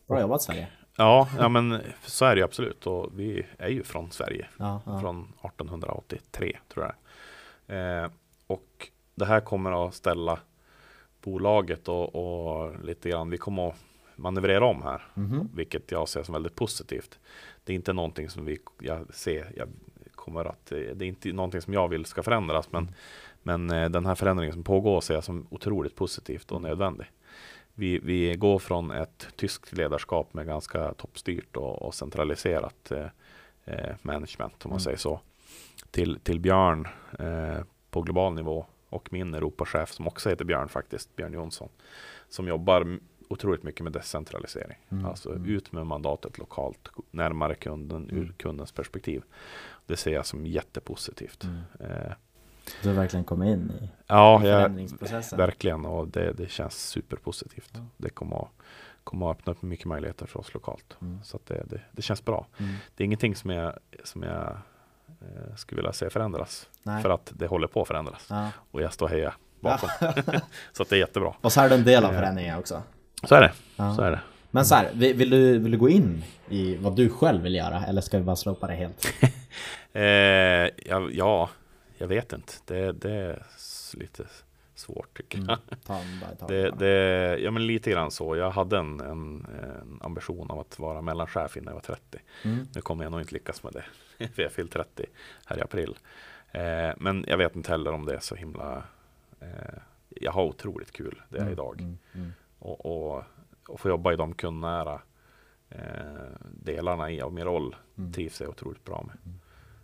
Bra jobbat Sverige. Ja, ja, men så är det absolut. Och vi är ju från Sverige. Ja, ja. Från 1883 tror jag eh, Och det här kommer att ställa bolaget och, och lite grann, vi kommer att manövrera om här. Mhm. Vilket jag ser som väldigt positivt. Det är inte någonting som vi, jag ser, jag kommer att, det är inte någonting som jag vill ska förändras. Men, men eh, den här förändringen som pågår ser jag som otroligt positivt och nödvändig. Vi, vi går från ett tyskt ledarskap med ganska toppstyrt och, och centraliserat eh, eh, management om man Mm. säger så. Till, till Björn eh, på global nivå och min Europachef som också heter Björn faktiskt, Björn Jonsson. Som jobbar otroligt mycket med decentralisering. Mm, Alltså mm. ut med mandatet lokalt, närmare kunden ur Mm. kundens perspektiv. Det ser jag som jättepositivt. Mm. Eh, Du har verkligen kommit in i ja, förändringsprocessen. verkligen och det, det känns superpositivt. Ja. Det kommer att, kommer att öppna upp mycket möjligheter för oss lokalt. Mm. Så det, det, det känns bra. Mm. Det är ingenting som jag, som jag eh, skulle vilja se förändras. Nej. För att det håller på att förändras. Ja. Och jag står och hejar bakom. så det är jättebra. Och så är du en del av Ja. förändringen också. Så är det. Ja. Så är det. Men så här, vill, vill, du, vill du gå in i vad du själv vill göra eller ska vi bara slopa det helt? Eh, ja, ja, jag vet inte. Det, det är lite svårt tycker jag. Mm. Ta en bara i taget Det, det, ja men lite grann så. Jag hade en, en, en ambition av att vara mellanchef innan jag var 30. Mm. Nu kommer jag nog inte lyckas med det. För jag fyllt 30 här i april. Eh, men jag vet inte heller om det är så himla eh, Jag har otroligt kul det är Mm, idag. Mm. Mm. Och, och, och få jobba i de kundnära eh, delarna i, av min roll Mm. trivs jag otroligt bra med. Mm.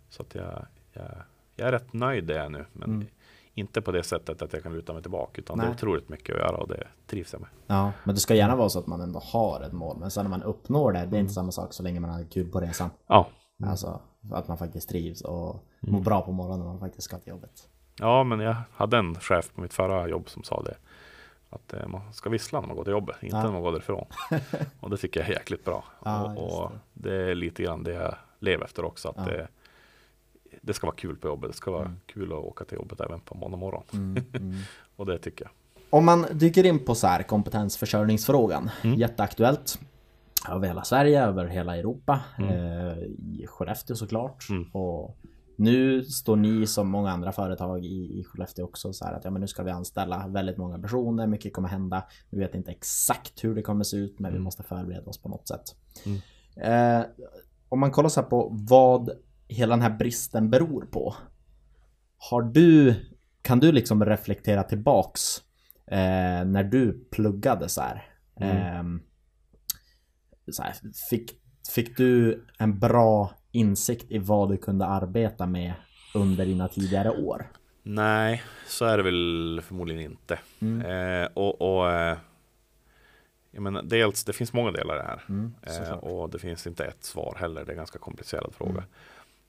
Så att jag, jag, jag är rätt nöjd det är nu. Men Mm. inte på det sättet att jag kan luta mig tillbaka. Utan det är Nej. otroligt mycket att göra och det trivs jag med. Ja, men det ska gärna vara så att man ändå har ett mål. Men sen när man uppnår det, det är Mm. inte samma sak så länge man har kul på resan. Ja, Alltså att man faktiskt trivs och Mm. mår bra på morgonen när man faktiskt ska till jobbet. ja, men jag hade en chef på mitt förra jobb som sa det. Att eh, man ska vissla när man går till jobbet, inte Ja. när man går därifrån. och det tycker jag är jäkligt bra. Ja, och, och det är lite grann det jag lever efter också. Att Ja. det, det ska vara kul på jobbet. Det ska vara Mm. kul att åka till jobbet även på måndag morgon. Mm. Mm. Och det tycker jag. Om man dyker in på så här kompetensförsörjningsfrågan, Mm. jätteaktuellt. Över hela Sverige, över hela Europa, Mm. eh, i Skellefteå såklart. Och nu står ni som många andra företag i, i Skellefteå också så här att ja, men nu ska vi anställa väldigt många personer, mycket kommer hända. Vi vet inte exakt hur det kommer se ut, men vi måste förbereda oss på något sätt. Mm. Eh, om man kollar så här på vad hela den här bristen beror på. Har du, kan du liksom reflektera tillbaks eh, när du pluggade så här? Mm. Ehm, så här fick, fick du en bra insikt i vad du kunde arbeta med under dina tidigare år? Nej, så är det väl förmodligen inte. Mm. Eh, och, och eh, jag menar, dels, det finns många delar i det här. Mm, Eh, och det finns inte ett svar heller. Det är en ganska komplicerad fråga.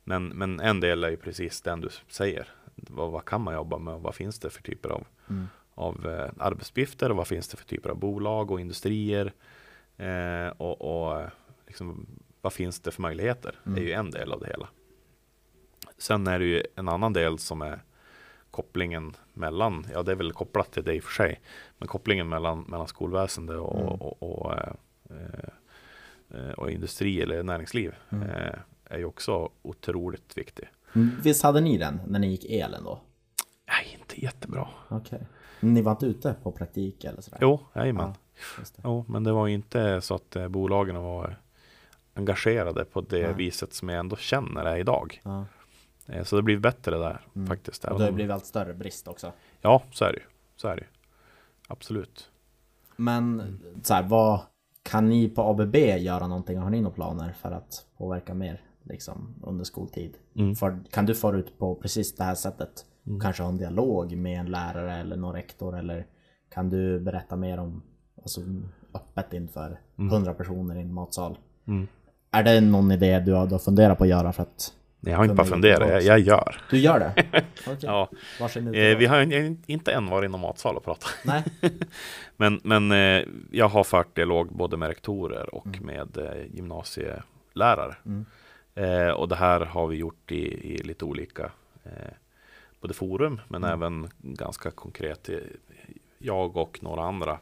Mm. Men, men en del är ju precis den du säger. Vad, vad kan man jobba med och vad finns det för typer av, Mm. av eh, arbetsuppgifter och vad finns det för typer av bolag och industrier. Eh, och och liksom, vad finns det för möjligheter? Det är ju en del av det hela. Sen är det ju en annan del som är kopplingen mellan, ja det är väl kopplat till det i och för sig, men kopplingen mellan, mellan skolväsende och, Mm. och, och, eh, eh, och industri eller näringsliv Mm. eh, är ju också otroligt viktig. Mm, Visst hade ni den när ni gick elen då? Nej, inte jättebra. Okej. Men Ni var inte ute på praktik eller sådär? Jo, jajamän. Ja. Jo, men det var ju inte så att eh, bolagen var engagerade på det Nej. viset som jag ändå känner är idag. Ja. Eh, Så det blir bättre där Mm. faktiskt. Och det har blivit allt större brist också. Ja, så är det ju. Så är det. Absolut. Men så här, vad kan ni på ABB göra någonting? Har ni några planer för att påverka mer liksom, under skoltid? Mm. För, kan du fara ut på precis det här sättet? Kanske ha en dialog med en lärare eller någon rektor eller kan du berätta mer om alltså, öppet inför 100 personer i en matsal? Mm. Är det någon idé du har, du har funderat på att göra för att Jag har inte bara funderat, jag, jag gör. du gör det? Okej. Ja, eh, vi har inte än varit inom matsal och pratat. Nej? Men, men eh, jag har fört dialog både med rektorer och Mm. med eh, gymnasielärare. Mm. Eh, och det här har vi gjort i, i lite olika eh, både forum men Mm. även ganska konkret. Jag och några andra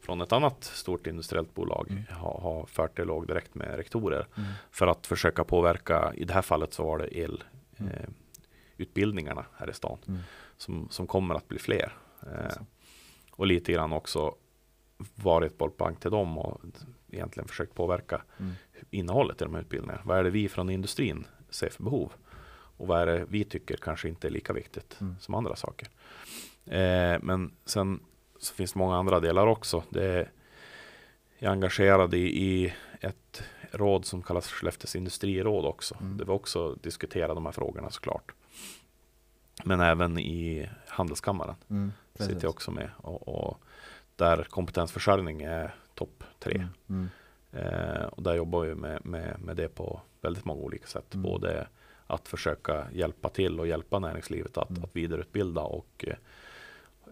från ett annat stort industriellt bolag Mm. har, har fört dialog direkt med rektorer Mm. för att försöka påverka. I det här fallet så var det el Mm. eh, utbildningarna här i stan Mm. som, som kommer att bli fler. Eh, och lite grann också varit bollplank till dem och egentligen försökt påverka Mm. Innehållet i de här utbildningarna. Vad är det vi från industrin ser för behov? Och vad är det vi tycker kanske inte är lika viktigt Mm. som andra saker? Eh, men sen så finns det många andra delar också. Det är, jag är engagerad i, i ett råd som kallas Skellefteås industriråd också. Mm. Där vi också diskuterar de här frågorna såklart. Men även i Handelskammaren Mm. Sitter jag också med. Och, och där kompetensförsörjning är topp tre. Mm. Eh, och där jobbar vi med, med, med det på väldigt många olika sätt. Mm. Både att försöka hjälpa till och hjälpa näringslivet att, Mm. att vidareutbilda och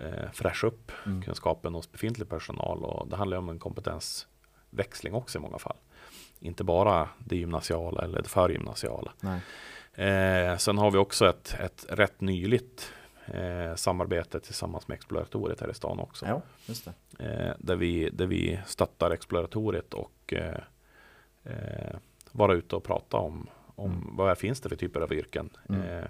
eh, fräscha upp Mm. kunskapen hos befintlig personal. Och det handlar om en kompetensväxling också i många fall. Inte bara det gymnasiala eller det förgymnasiala. Nej. Eh, sen har vi också ett, ett rätt nyligt eh, samarbete tillsammans med Exploratoriet här i stan också. Ja, just. Eh, där, vi, där vi stöttar Exploratoriet och eh, eh, vara ute och prata om, om Mm. vad finns det för typer av yrken Mm. eh,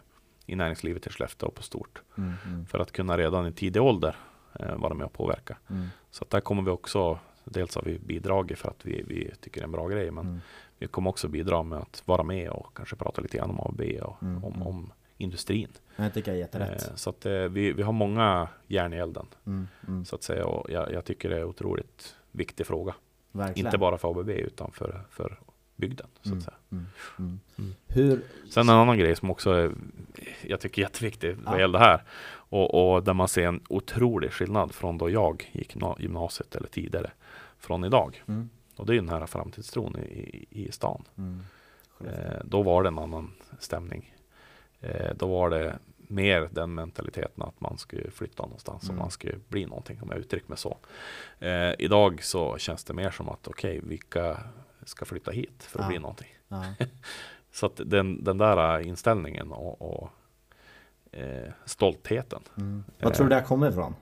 i näringslivet i Skellefteå och på stort. Mm. Mm. För att kunna redan i tidig ålder eh, vara med och påverka. Mm. Så att där kommer vi också, dels har vi bidragit för att vi, vi tycker det är en bra grej, men Mm. vi kommer också bidra med att vara med och kanske prata lite grann om ABB och om, om industrin. Jag tycker jag är jätterätt. Eh, så att eh, vi, vi har många järn i elden Mm. Mm. så att säga och jag, jag tycker det är en otroligt viktig fråga. Verkligen. Inte bara för ABB utan för, för bygden. Så Mm. att säga. Mm. Mm. Mm. Hur... Sen en annan grej som också är, jag tycker är jätteviktig vad Ja. gäller det här. Och, och där man ser en otrolig skillnad från då jag gick na- gymnasiet eller tidigare från idag. Mm. Och det är ju den här framtidstron i, i, i stan. Mm. Eh, då var det en annan stämning. Eh, då var det mer den mentaliteten att man skulle flytta någonstans Mm. och man skulle bli någonting om jag uttrycker mig så. Eh, idag så känns det mer som att okej, vilka ska flytta hit för att Ja. bli någonting. Ja. Så att den, den där inställningen och, och eh, stoltheten. Mm. Vad tror du det kommit ifrån?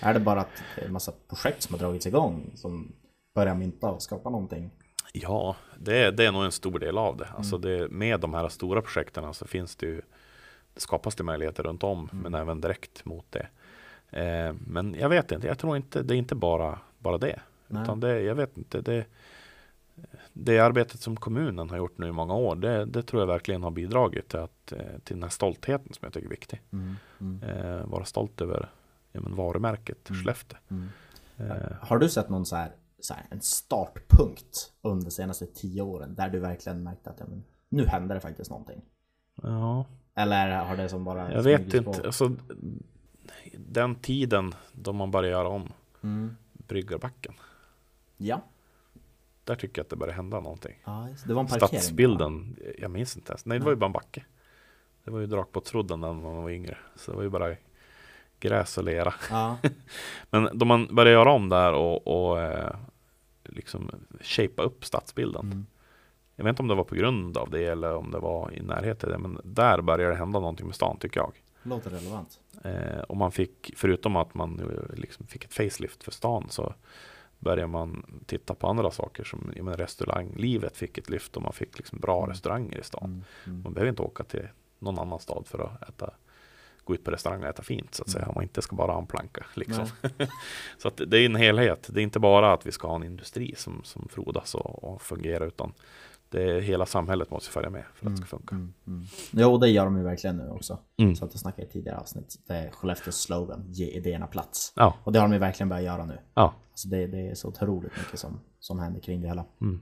Är det bara att det är en massa projekt som har dragits igång som börjar mynta och skapa någonting? Ja, det, det är nog en stor del av det. Mm. Alltså det med de här stora projekten så finns det ju det skapas det möjligheter runt om, Mm. men även direkt mot det. Eh, men jag vet inte, jag tror inte det är inte bara, bara det. Nej. Utan det, jag vet inte, det, det arbetet som kommunen har gjort nu i många år, det, det tror jag verkligen har bidragit till, att, eh, till den här stoltheten som jag tycker är viktig. Mm. Mm. Eh, vara stolt över ja, men varumärket Mm. Skellefteå. Mm. Eh, Har du sett någon så här, här, en startpunkt under de senaste tio åren där du verkligen märkte att ja, men, nu händer det faktiskt någonting? ja. Eller har det som bara Jag vet inte, alltså, den tiden då man började göra om Mm. Bryggarbacken. Ja. Där tycker jag att det började hända någonting. ja, det. var en parkering. Stadsbilden, jag minns inte ens. Nej, det var ju bara en backe. Det var ju Drakbåtsrodden när man var yngre. Så det var ju bara gräs och lera. Ja. Men då man började göra om där och, och eh, liksom shapea upp stadsbilden. Mm. Jag vet inte om det var på grund av det eller om det var i närheten. det, Men där började det hända någonting med stan tycker jag. Låter relevant. Eh, och man fick, förutom att man eh, liksom fick ett facelift för stan så började man titta på andra saker som jag menar, restauranglivet fick ett lyft och man fick liksom bra Mm. restauranger i stan. Mm. Mm. Man behöver inte åka till någon annan stad för att äta gå ut på restaurang och äta fint så att säga. Mm. Om man inte ska bara ha en planka. Liksom. Så att det är en helhet. Det är inte bara att vi ska ha en industri som, som frodas och, och fungerar utan det är, hela samhället måste följa med för att det ska funka. Mm. Mm. Jo, det gör de ju verkligen nu också. Mm. Så att jag snackade i tidigare avsnitt. Det är Skellefteås slogan, ge idéerna plats. Ja, Och det har de ju verkligen börjat göra nu. ja. Alltså det, det är så otroligt mycket som, som händer kring det hela. Mm.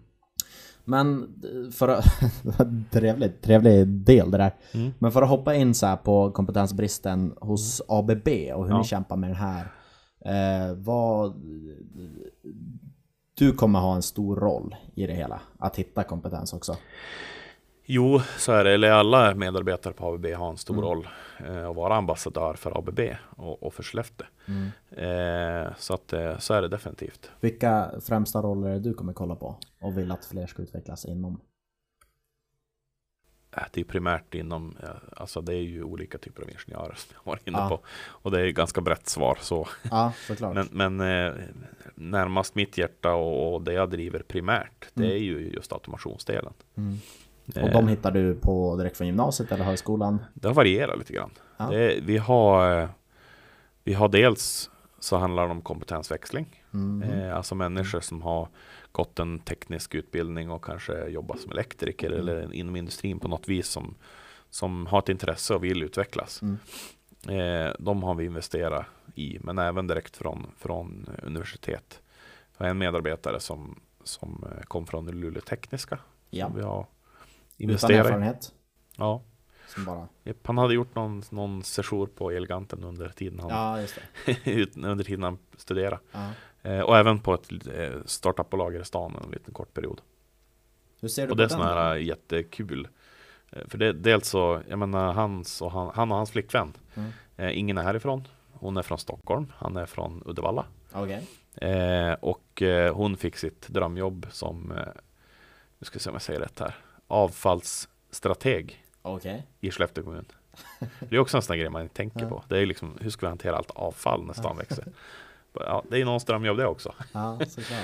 Men eh, för att... trevlig, trevlig del det där. Mm. Men för att hoppa in så här på kompetensbristen hos ABB och hur Ja. ni kämpar med den här. Eh, vad... Du kommer ha en stor roll i det hela. Att hitta kompetens också. Jo, så är det. Eller alla medarbetare på ABB har en stor Mm. roll eh, att vara ambassadör för ABB och, och för Skellefteå. Mm. Eh, så att eh, så är det definitivt. Vilka främsta roller är det du kommer kolla på och vill att fler ska utvecklas inom? Äh, Det är primärt inom, eh, alltså det är ju olika typer av ingenjörer som jag var inne Ja. på. Och det är ett ganska brett svar så. Ja, såklart. Men, men eh, närmast mitt hjärta och, och det jag driver primärt, det Mm. är ju just automationsdelen. Mm. Och de hittar du på direkt från gymnasiet eller högskolan? Det har varierat lite grann. Ja. Det, vi, har, vi har dels så handlar det om kompetensväxling. Mm. Eh, alltså människor som har gått en teknisk utbildning och kanske jobbar som elektriker Mm. eller inom industrin på något vis som, som har ett intresse och vill utvecklas. Mm. Eh, de har vi investerat i, men även direkt från, från universitet. Jag har en medarbetare som, som kom från Luleå Tekniska. Ja, Som vi har utan erfarenhet. Ja. Som bara... Han hade gjort någon, någon session på Elganten under tiden han, Ja, just det. ut- under tiden han studerade. Ja. Eh, och även på ett eh, startupbolag i stan en liten kort period. Hur ser du Och på det är sån här eh, jättekul. Eh, För det, dels så, jag menar hans och han, han och hans flickvän. Mm. Eh, ingen är härifrån. Hon är från Stockholm. Han är från Uddevalla. Okej. Eh, och eh, hon fick sitt drömjobb som, eh, nu ska vi se om jag säger rätt här, avfallsstrateg Okej. i Skellefteå kommun. Det är också en sån grej man tänker Ja. på. Det är liksom, hur ska vi hantera allt avfall när stan växer? Ja, det är någons drömjobb det också. Ja.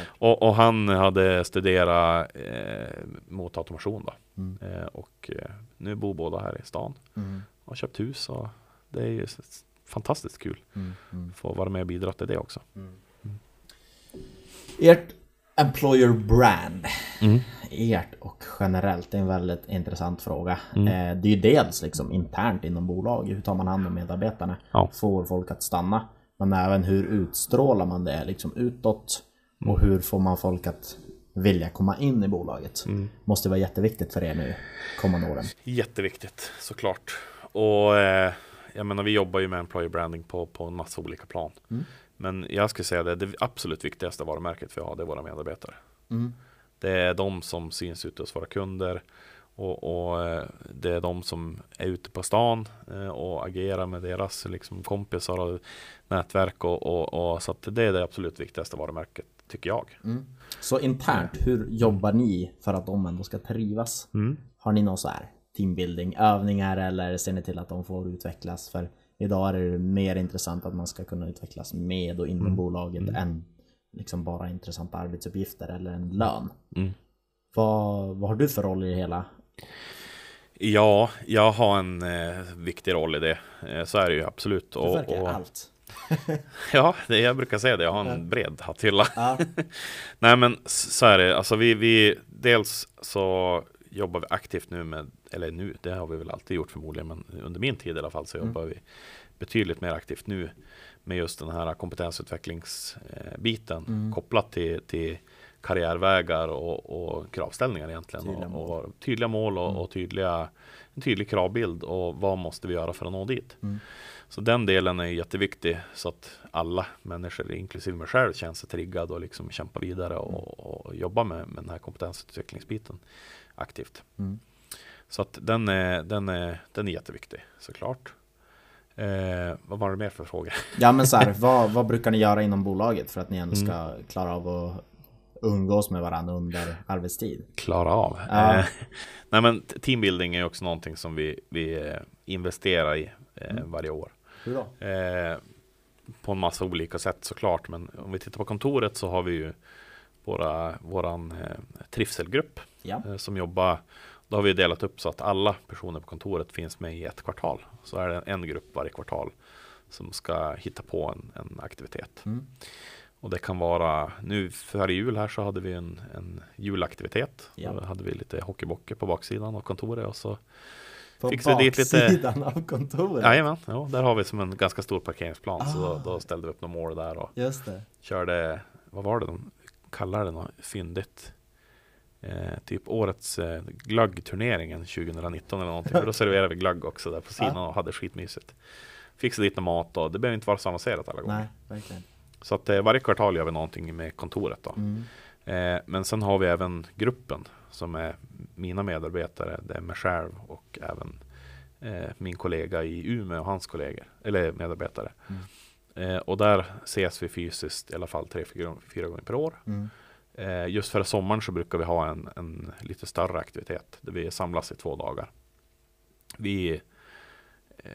Och, och han hade studerat eh, mot automation då. Mm. Eh, och eh, nu bor båda här i stan Mm. har köpt hus. Och det är ju fantastiskt kul Mm. Mm. få vara med och bidra till det också. Mm. Ert employer brand, ert och generellt, det är en väldigt intressant fråga. Mm. Eh, det är ju dels liksom internt inom bolag, hur tar man hand om medarbetarna? Ja. Får folk att stanna? Men även hur utstrålar man det liksom utåt? Mm. Och hur får man folk att vilja komma in i bolaget? Mm. Måste vara jätteviktigt för er nu kommande åren. Jätteviktigt såklart. Och eh, jag menar vi jobbar ju med employer branding på, på en massa olika plan. Mm. Men jag skulle säga det, det absolut viktigaste varumärket vi har, det är våra medarbetare. Mm. Det är de som syns ute hos våra kunder och, och eh, det är de som är ute på stan eh, och agerar med deras liksom, kompisar och nätverk och, och, och så det är det absolut viktigaste varumärket tycker jag. Mm. Så internt, hur jobbar ni för att de ändå ska trivas? Har ni någon så här teambuilding övningar eller ser ni till att de får utvecklas? För idag är det mer intressant att man ska kunna utvecklas med och inom bolaget än liksom bara intressanta arbetsuppgifter eller en lön. Mm. Vad, vad har du för roll i det hela? Ja, jag har en eh, viktig roll i det. Eh, så är det ju absolut. Du Och, verkar och, allt. ja, det, jag brukar säga det. Jag har en bred hatthylla. Ja. Nej men så är det. Alltså vi, vi, dels så jobbar vi aktivt nu med, eller nu, det har vi väl alltid gjort förmodligen, men under min tid i alla fall så Mm. jobbar vi betydligt mer aktivt nu med just den här kompetensutvecklingsbiten Mm. kopplat till, till karriärvägar och, och kravställningar egentligen. Tydliga och, mål. och tydliga mål och, Mm. och tydliga, en tydlig kravbild och vad måste vi göra för att nå dit. Mm. Så den delen är jätteviktig så att alla människor, inklusive mig själv, känner sig triggad och liksom kämpa vidare och, och jobba med, med den här kompetensutvecklingsbiten aktivt. Mm. Så att den är, den är, den är jätteviktig såklart. Eh, vad var det mer för fråga? Ja men så här, vad, vad brukar ni göra inom bolaget för att ni ändå Mm. ska klara av att umgås med varandra under arbetstid? Klara av. Ja. Eh, nej men teambuilding är också någonting som vi, vi eh, investerar i eh, Mm. varje år. Hur då? Eh, på en massa olika sätt såklart. Men om vi tittar på kontoret så har vi ju våra, våran eh, trivselgrupp Ja. som jobbar. Då har vi delat upp så att alla personer på kontoret finns med i ett kvartal. Så är det en grupp varje kvartal som ska hitta på en, en aktivitet. Mm. Och det kan vara, nu före jul här så hade vi en, en julaktivitet. Ja. Då hade vi lite hockeybockar på baksidan av kontoret och så På Fixar dit lite- baksidan av kontoret? Jajamän, ja, där har vi som en ganska stor parkeringsplan. Så Ah. då, då ställde vi upp några mål där och Just det. körde, vad var det de kallade det, något fyndigt? Eh, typ årets eh, glöggturneringen 2019 eller någonting. För då serverade vi glögg också där på sidan och hade skitmysigt. Fixade dit någon mat och det behöver inte vara så avancerat alla gånger. Nej, verkligen. Så att eh, varje kvartal gör vi någonting med kontoret då. Mm. Eh, men sen har vi även gruppen som är mina medarbetare. Det är mig själv och även eh, min kollega i Umeå och hans kollegor, eller medarbetare. Mm. Eh, och där ses vi fysiskt i alla fall tre, fyra, fyra gånger per år. Mm. Eh, just före sommaren så brukar vi ha en, en lite större aktivitet där vi samlas i två dagar. vi eh,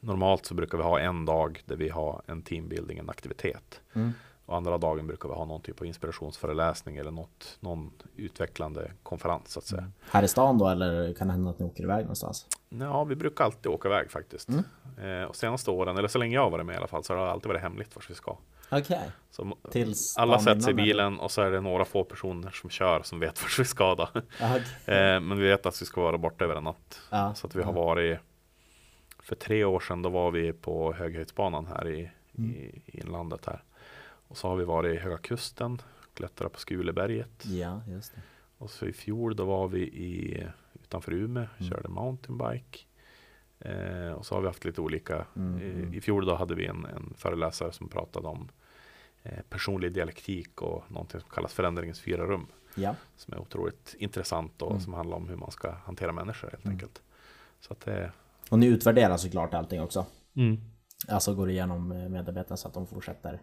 Normalt så brukar vi ha en dag där vi har en teambuilding, en aktivitet. Mm. Och andra dagen brukar vi ha någon typ av inspirationsföreläsning eller något, någon utvecklande konferens så att säga. Mm. Här i stan då eller kan det hända att ni åker iväg någonstans? Ja, vi brukar alltid åka iväg faktiskt. Mm. Eh, och senaste åren, eller så länge jag har varit med i alla fall, så har det alltid varit hemligt vart vi ska. Okej. Tills alla sig i bilen och så är det några få personer som kör som vet vart vi ska då. Okej. Eh, men vi vet att vi ska vara borta över en natt. Ja. Så att vi har varit För tre år sedan då var vi på Höghöjdsbanan här i, Mm. i, i inlandet här. Och så har vi varit i Höga Kusten, klättrat på Skuleberget. Ja, just det. Och så i fjol då var vi i, utanför Umeå, Mm. körde mountainbike. Eh, och så har vi haft lite olika. Mm, mm. I, I fjol då hade vi en, en föreläsare som pratade om personlig dialektik och någonting som kallas förändringens fyra rum. Ja. Som är otroligt intressant och Mm. som handlar om hur man ska hantera människor helt Mm. enkelt. Så att det Och ni utvärderar såklart allting också. mm. Alltså går igenom eh, medarbetarna så att de fortsätter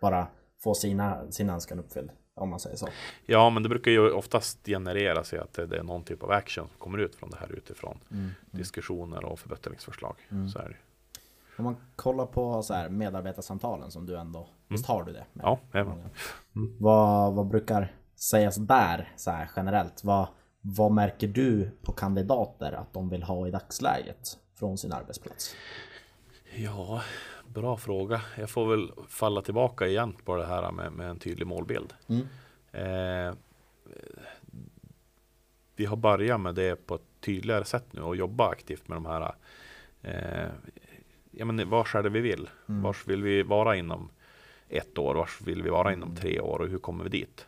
bara få sina, sin önskan uppfylld. Om man säger så. Ja, men det brukar ju oftast generera sig att det, det är någon typ av action som kommer ut från det här utifrån Mm. diskussioner och förbättringsförslag. Mm. Så är det. Om man kollar på så här medarbetarsamtalen som du ändå, visst har du det? med? Ja, även. Vad, vad brukar sägas där så här generellt? Vad, vad märker du på kandidater att de vill ha i dagsläget från sin arbetsplats? Ja, bra fråga. Jag får väl falla tillbaka igen på det här med, med en tydlig målbild. Mm. Eh, vi har börjat med det på ett tydligare sätt nu och jobba aktivt med de här. Eh, ja, men vars är det vi vill? Mm. Vars vill vi vara inom ett år? Vars vill vi vara inom tre år? Och hur kommer vi dit?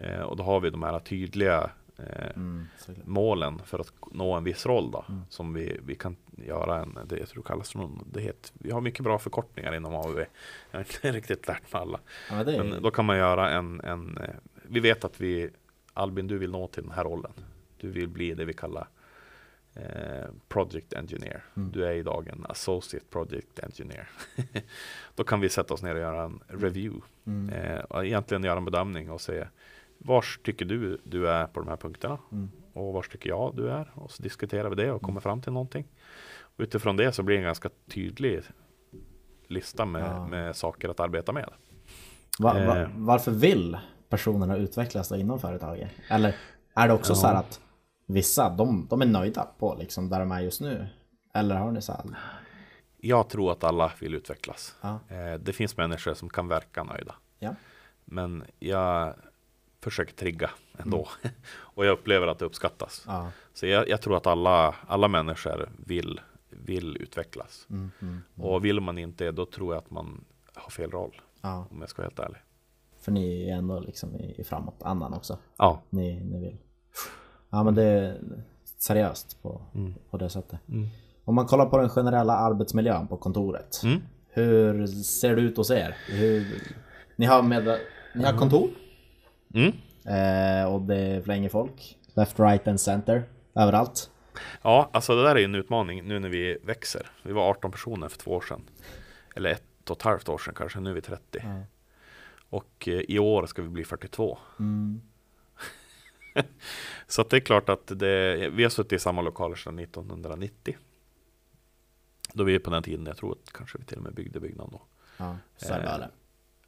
Eh, och då har vi de här tydliga eh, Mm, målen för att nå en viss roll då. Mm. Som vi, vi kan göra en, det jag tror kallas någon, det heter, vi har mycket bra förkortningar inom AUV. Jag har inte riktigt lärt mig alla. Ja, är, Men då kan man göra en, en eh, vi vet att vi, Albin du vill nå till den här rollen. Du vill bli det vi kallar Project Engineer. Mm. Du är idag en Associate Project Engineer. då kan vi sätta oss ner och göra en review. mm, Eh, och egentligen göra en bedömning och se Vars tycker du du är på de här punkterna? mm, Och vars tycker jag du är? Och så diskuterar vi det och kommer fram till någonting. Och utifrån det så blir det en ganska tydlig lista med, Ja. med saker att arbeta med. Va, va, eh. varför vill personerna utvecklas inom företaget? Eller är det också Ja. så här att vissa, de, de är nöjda på liksom där de är just nu? Eller har ni så här? Jag tror att alla vill utvecklas. Ja, Eh, det finns människor som kan verka nöjda. ja, Men jag försöker trigga ändå. och jag upplever att det uppskattas. ja. Så jag, jag tror att alla, alla människor vill, vill utvecklas. Mm, mm, Och vill man inte då tror jag att man har fel roll. Om jag ska vara helt ärlig. För ni är ändå liksom i, i framåt andan också. Ja. Ni, ni vill. Ja men det är seriöst på, Mm. på det sättet. Mm. Om man kollar på den generella arbetsmiljön på kontoret. Mm. Hur ser det ut hos er? Hur, ni har, med, ni har kontor Mm. eh, och det flänger folk. Left, right and center. Överallt. Ja, alltså det där är ju en utmaning nu när vi växer. Vi var 18 personer för två år sedan. Eller ett och ett halvt år sedan kanske, nu är vi 30. Ja. Och eh, i år ska vi bli 42. Mm. Så det är klart att det, vi har suttit i samma lokaler sedan 1990. Då vi är på den tiden, jag tror att kanske vi till och med byggde byggnaden då. Ja, Eh.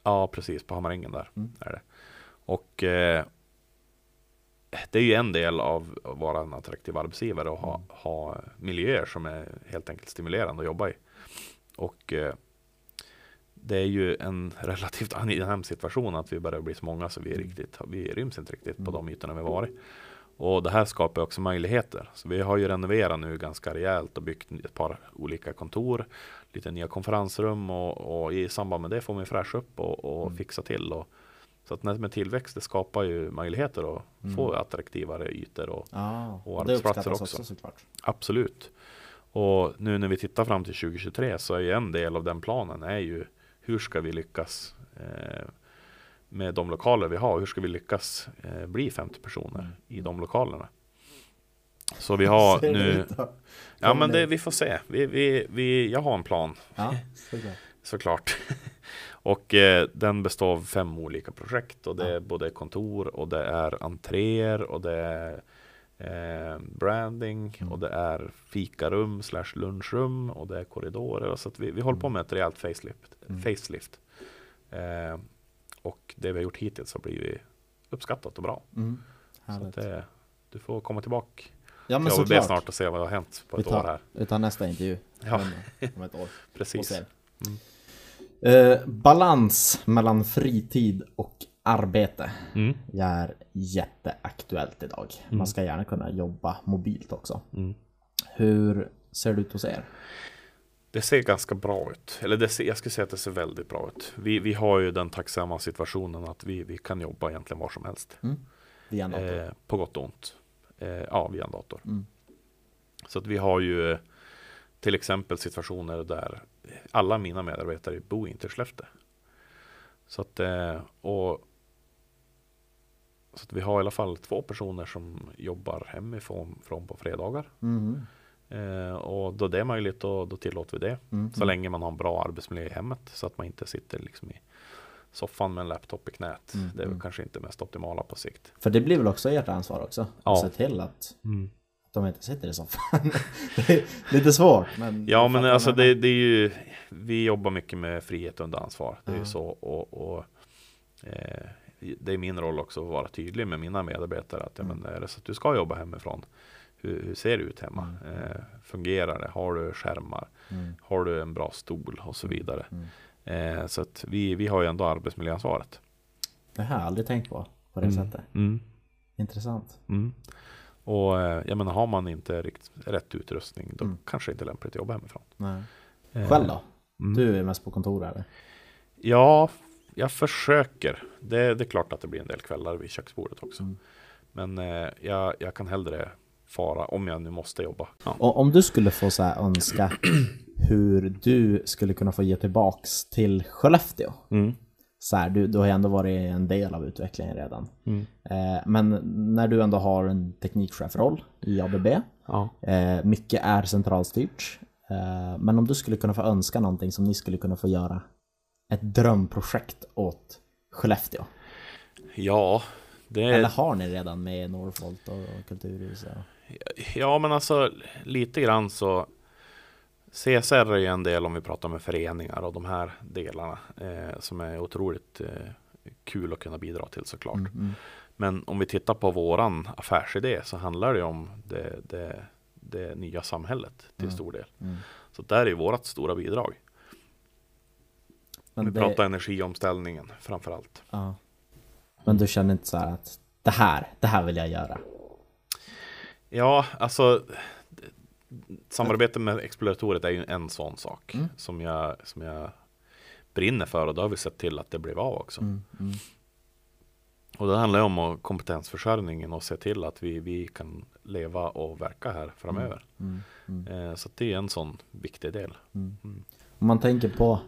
Ja, precis, på Hammarängen där Mm. är det. Och eh, det är ju en del av att vara en attraktiv arbetsgivare och ha, Mm. ha miljöer som är helt enkelt stimulerande att jobba i. Och eh, det är ju en relativt angenäm situation att vi börjar bli så många så vi, är Mm. riktigt, vi ryms inte riktigt på Mm. de ytorna vi varit. Och det här skapar också möjligheter. Så vi har ju renoverat nu ganska rejält och byggt ett par olika kontor, lite nya konferensrum och, och i samband med det får man fräscha upp och, och Mm. fixa till. Och, så att med tillväxt det skapar ju möjligheter att Mm. få attraktivare ytor och Ja, och arbetsplatser också. också såklart. Absolut. Och nu när vi tittar fram till 2023 så är ju en del av den planen är ju hur ska vi lyckas eh, med de lokaler vi har? Hur ska vi lyckas eh, bli 50 personer i de lokalerna? Så vi har nu, ja men det, vi får se. Vi, vi, vi, jag har en plan Ja, såklart. såklart. och eh, den består av fem olika projekt och det Ja. är både kontor och det är entréer och det är eh, branding Mm. och det är fikarum slash lunchrum och det är korridorer. Så att vi, vi håller på med ett rejält facelift. Mm. facelift. Eh, och det vi har gjort hittills har blivit uppskattat och bra. Mm. Så det, du får komma tillbaka Ja men till ABB såklart. snart och se vad har hänt på Vi ett år här. tar, vi tar nästa intervju Ja. om, om ett år. Precis. Mm. Eh, balans mellan fritid och arbete Mm. är jätteaktuellt idag. Mm. Man ska gärna kunna jobba mobilt också. Mm. Hur ser det ut hos er? Det ser ganska bra ut. Eller det ser, jag skulle säga att det ser väldigt bra ut. Vi, vi har ju den tacksamma situationen att vi, vi kan jobba egentligen var som helst. Via en dator? Eh, på gott och ont. Eh, ja, via en dator. Mm. Så att vi har ju eh, till exempel situationer där alla mina medarbetare bor inte i Skellefteå. Så att, eh, och, så att vi har i alla fall två personer som jobbar hemifrån från på fredagar. Mhm. Eh, och då det är möjligt då, då tillåter vi det. Mm. Så länge man har en bra arbetsmiljö i hemmet så att man inte sitter liksom i soffan med en laptop i knät. Mm, Det är väl mm. kanske inte mest optimala på sikt. För det blir väl också ert ansvar också? Ja. Att se till att de inte sitter i soffan. det är lite svårt men... Ja men alltså det, det är ju Vi jobbar mycket med frihet under ansvar. Det är ju så och, och eh, Det är min roll också att vara tydlig med mina medarbetare att ja, Mm. men är det så att du ska jobba hemifrån hur, hur ser det ut hemma? Eh, fungerar det? Har du skärmar? Mm. Har du en bra stol och så vidare? Mm. Eh, så att vi, vi har ju ändå arbetsmiljöansvaret. Det har jag aldrig tänkt på, på det sättet. Mm. Intressant. Mm. Och eh, jag menar har man inte rikt, rätt utrustning då Mm. kanske det inte är lämpligt att jobba hemifrån. Nej. Eh, Själv då? mm. Du är mest på kontor eller? Ja, jag försöker. Det, det är klart att det blir en del kvällar vid köksbordet också. Mm. Men eh, jag, jag kan hellre fara om jag nu måste jobba. Ja. Och om du skulle få så här önska hur du skulle kunna få ge tillbaks till Skellefteå. Mm. Så här, du, du har ju ändå varit en del av utvecklingen redan. Mm. Eh, men när du ändå har en teknikchefroll i ABB, Ja. eh, mycket är centralstyrt. Eh, men om du skulle kunna få önska någonting som ni skulle kunna få göra ett drömprojekt åt Skellefteå. ja, det Eller har ni redan med Norrfolt och Kulturhuset? ja, men alltså lite grann så CSR är ju en del om vi pratar med föreningar och de här delarna eh, som är otroligt eh, kul att kunna bidra till såklart. Mm, mm. Men om vi tittar på våran affärsidé så handlar det om det, det, det nya samhället till Mm. stor del. Mm. Så där är vårt stora bidrag. Men vi det- pratar energiomställningen framför allt. Ja. Men du känner inte så här att det här, det här vill jag göra? Ja, alltså Samarbete med Exploratoriet är ju en sån sak Mm. som, jag, som jag brinner för och då har vi sett till att det blev av också. Mm, mm, Och det handlar ju om kompetensförsörjningen och se till att vi, vi kan leva och verka här framöver. mm, mm, Eh, så det är en sån viktig del. mm. Mm. Om man tänker på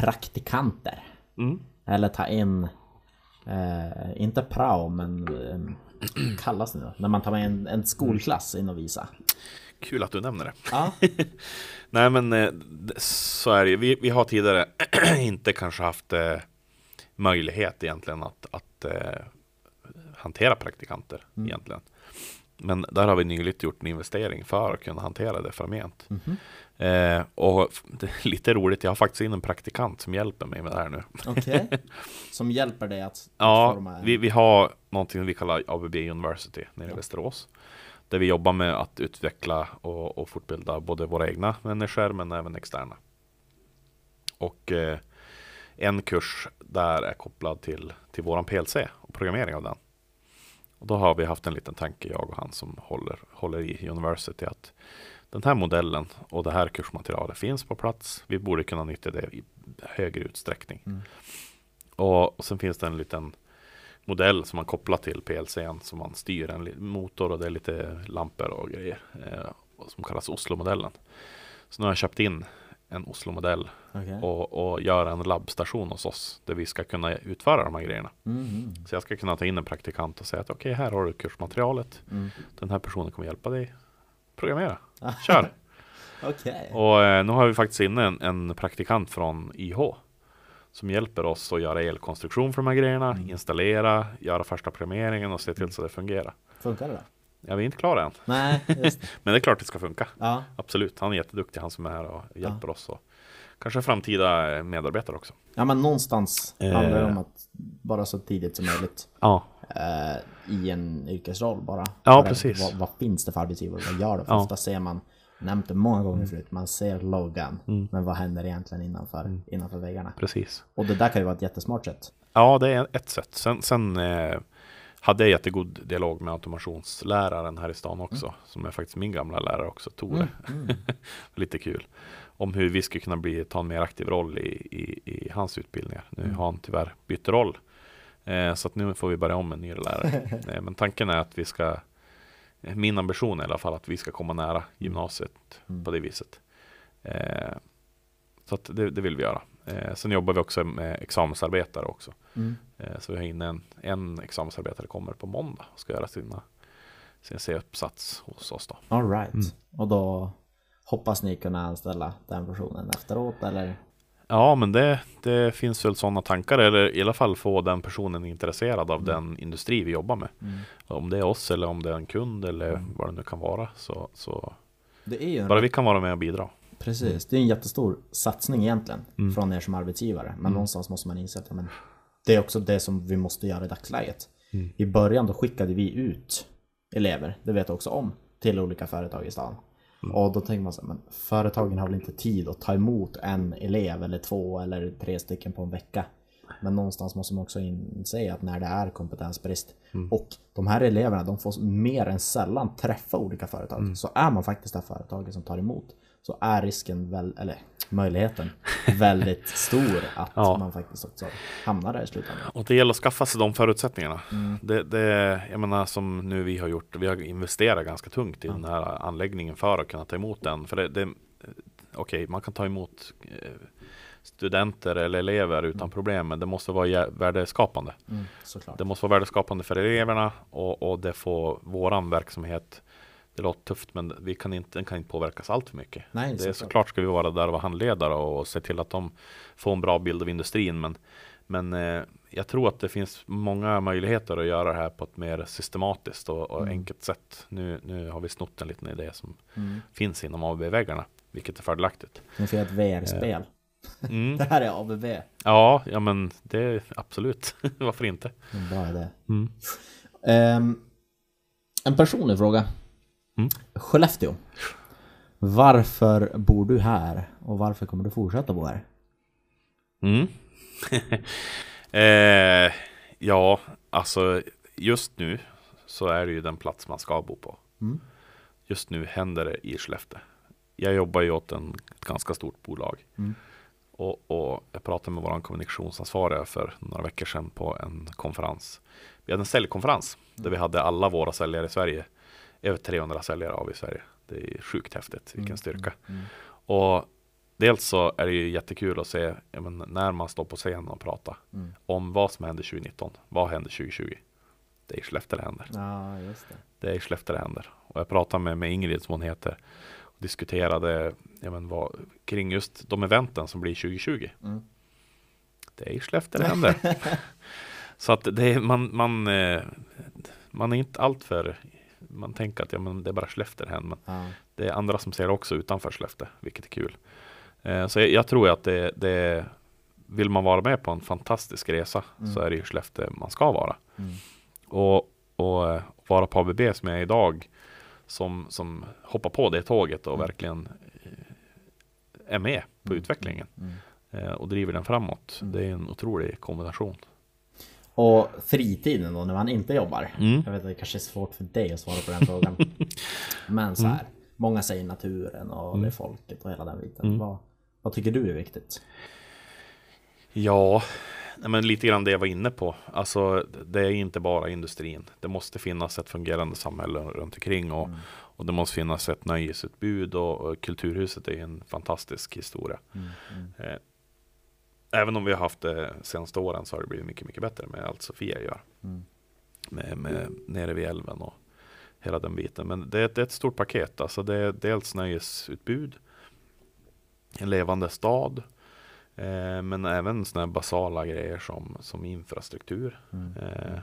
praktikanter. Mm. Eller ta in, eh, inte prao men eh, kallas det nu? När man tar med en, en skolklass in och visa. Kul att du nämner det. Ja. Nej men eh, så är det ju. vi, vi har tidigare inte kanske haft eh, möjlighet egentligen att, att eh, hantera praktikanter Mm. egentligen. Men där har vi nyligt gjort en investering för att kunna hantera det framgent. Mhm. Eh, och f- det är lite roligt, jag har faktiskt in en praktikant som hjälper mig med det här nu. Okej. Som hjälper dig att Ja, vi, vi har någonting vi kallar ABB University nere i Ja. Västerås. Där vi jobbar med att utveckla och, och fortbilda både våra egna människor men även externa. Och eh, en kurs där är kopplad till, till våran PLC och programmering av den. Och då har vi haft en liten tanke, jag och han som håller, håller i University, att den här modellen och det här kursmaterialet finns på plats. Vi borde kunna nyttja det i högre utsträckning. Mm. Och, och sen finns det en liten modell som man kopplar till PLCn som man styr en motor och det är lite lampor och grejer eh, som kallas Oslo-modellen. Så nu har jag köpt in en Oslo-modell Okej. och, och gör en labbstation hos oss där vi ska kunna utföra de här grejerna. Mhm. Så jag ska kunna ta in en praktikant och säga att okej, här har du kursmaterialet. Mm. Den här personen kommer hjälpa dig programmera. Kör! Okej. Och eh, nu har vi faktiskt inne en, en praktikant från IH som hjälper oss att göra elkonstruktion för de här grejerna, Mm. installera, göra första programmeringen och se till så det fungerar. Funkar det Ja, vi är inte klara än. Nej. Men det är klart det ska funka. Ja, Absolut, han är jätteduktig, han som är här och hjälper oss. Och kanske framtida medarbetare också. ja men någonstans Eh. handlar det om att bara så tidigt som möjligt Ja, eh, i en yrkesroll bara. Ja, Bara, precis. Vad, vad finns det för arbetsgivare? Vad gör? För Ja. ofta ser man, nämnt det många gånger Mm. förut, man ser loggan. Men vad händer egentligen innanför, Mm. innanför väggarna? precis. Och det där kan ju vara ett jättesmart sätt. Ja, det är ett sätt. Sen, sen eh, hade jag jättegod dialog med automationsläraren här i stan också, som är faktiskt min gamla lärare också, Tore. Lite kul. Om hur vi skulle kunna bli, ta en mer aktiv roll i, i, i hans utbildningar. Nu har han tyvärr bytt roll. Eh, så att nu får vi börja om med en ny lärare. eh, men tanken är att vi ska, min ambition är i alla fall att vi ska komma nära gymnasiet på det viset. Eh, så att det, det vill vi göra. Eh, sen jobbar vi också med examensarbetare också. Mm. Eh, Så vi har inne en, en examensarbetare kommer på måndag och ska göra sina, sin C-uppsats hos oss då. All right. Mm. Och då hoppas ni kunna anställa den personen efteråt eller? Ja, men det, det finns väl sådana tankar, eller i alla fall få den personen intresserad av den industri vi jobbar med. Om det är oss eller om det är en kund eller vad det nu kan vara. Så, så bara vi kan vara med och bidra. Precis, det är en jättestor satsning egentligen Mm. från er som arbetsgivare. Men någonstans måste man inse att men, det är också det som vi måste göra i dagsläget. Mm. I början då skickade vi ut elever, det vet jag också om, till olika företag i stan. Mm. Och då tänker man så här, men företagen har väl inte tid att ta emot en elev eller två eller tre stycken på en vecka. Men någonstans måste man också inse att när det är kompetensbrist Mm. och de här eleverna de får mer än sällan träffa olika företag. Mm. Så är man faktiskt det företaget som tar emot så är risken, väl, eller möjligheten, väldigt stor att Ja. man faktiskt också hamnar där i slutändan. Och det gäller att skaffa sig de förutsättningarna. Mm. Det, det, jag menar som nu vi har gjort, vi har investerat ganska tungt i den här anläggningen för att kunna ta emot den. För det, det okej, man kan ta emot eh, studenter eller elever utan problem, men det måste vara värdeskapande. Mm. Det måste vara värdeskapande för eleverna och, och det får våran verksamhet det låter tufft men vi kan inte, den kan inte påverkas allt för mycket. Nej, det är såklart. såklart ska vi vara där och vara handledare och se till att de får en bra bild av industrin. Men, men eh, jag tror att det finns många möjligheter att göra det här på ett mer systematiskt och, och enkelt sätt. Nu, nu har vi snott en liten idé som Mm. finns inom ABB-väggarna, vilket är fördelaktigt. Ni får göra ett VR-spel. Mm. Det här är ABB. Ja, ja men det är absolut. Varför inte? En bra idé. Mm. Ehm, en personlig fråga. Mm. Skellefteå. Varför bor du här och varför kommer du fortsätta bo här? Mm. eh, ja, alltså just nu så är det ju den plats man ska bo på. Mm. Just nu händer det i Skellefteå. Jag jobbar ju åt en, ett ganska stort bolag. Mm. Och, och jag pratade med vår kommunikationsansvariga för några veckor sedan på en konferens. Vi hade en säljkonferens där vi hade alla våra säljare i Sverige. Över 300 säljare vi i Sverige. Det är sjukt häftigt, vilken styrka. Och dels så är det ju jättekul att se men, när man står på scen och pratar Mm. om vad som händer 2019. Vad händer 2020? Det är i Skellefteå det händer. Ja, just det. Det är i Skellefteå det händer. Och jag pratade med, med Ingrid som hon heter diskuterade ja, men, vad, kring just de eventen som blir 2020. Mm. Det är i Skellefteå det händer. Så att det man, man, eh, man är inte alltför man tänker att ja, men det är bara Skellefteå det händer. Men Ja. det är andra som ser det också utanför Skellefteå, vilket är kul. Eh, så jag, jag tror att det, det vill man vara med på en fantastisk resa så är det ju Skellefteå man ska vara. Mm. Och, och eh, vara på ABB som jag är idag som, som hoppar på det tåget och verkligen eh, är med på utvecklingen Mm. eh, och driver den framåt. Det är en otrolig kombination. Och fritiden då när man inte jobbar? Mm. Jag vet att det kanske är svårt för dig att svara på den frågan. Men så här, många säger naturen och det är folket och hela den biten. Vad, vad tycker du är viktigt? Ja, nej, men lite grann det jag var inne på. Alltså, det är inte bara industrin. Det måste finnas ett fungerande samhälle runt omkring och, och det måste finnas ett nöjesutbud och, och Kulturhuset är en fantastisk historia. Eh, även om vi har haft det senaste åren så har det blivit mycket, mycket bättre med allt Sofia gör. Med, med nere vid älven och hela den biten. Men det, är ett- det är ett stort paket. Alltså det är dels nöjesutbud, en levande stad, Eh, men även sådana basala grejer som, som infrastruktur. Eh,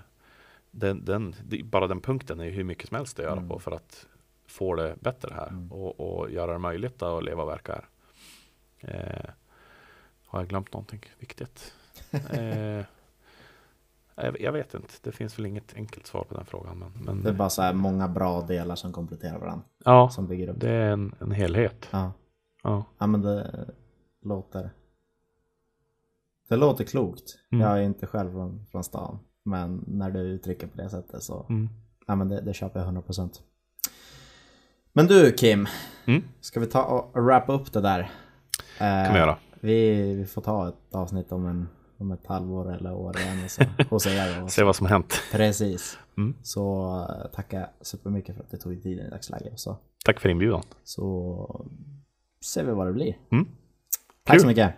den, den, bara den punkten är ju hur mycket som helst att göra Mm. på för att få det bättre här Mm. och, och göra det möjligt att leva och verka här. Eh, har jag glömt någonting viktigt? eh, jag, jag vet inte, det finns väl inget enkelt svar på den frågan. Men, men Det är bara så här många bra delar som kompletterar varandra. ja, Som bygger upp. det är en, en helhet. Ja. Ja. ja, men det låter... Det låter klokt. Mm. Jag är inte själv från, från stan. Men när du uttrycker på det sättet så... Mm. Ja, men det, det köper jag 100%. Men du Kim. Mm. Ska vi ta och wrappa upp det där? Eh, kan vi göra. Vi, vi får ta ett avsnitt om, en, om ett halvår eller år igen och så, hos er. Se vad som hänt. Precis. Mm. Så eh, tackar jag supermycket för att du tog tiden i dagsläget. Så, Tack för inbjudan. så ser vi vad det blir. Mm. Tack Kul. så mycket.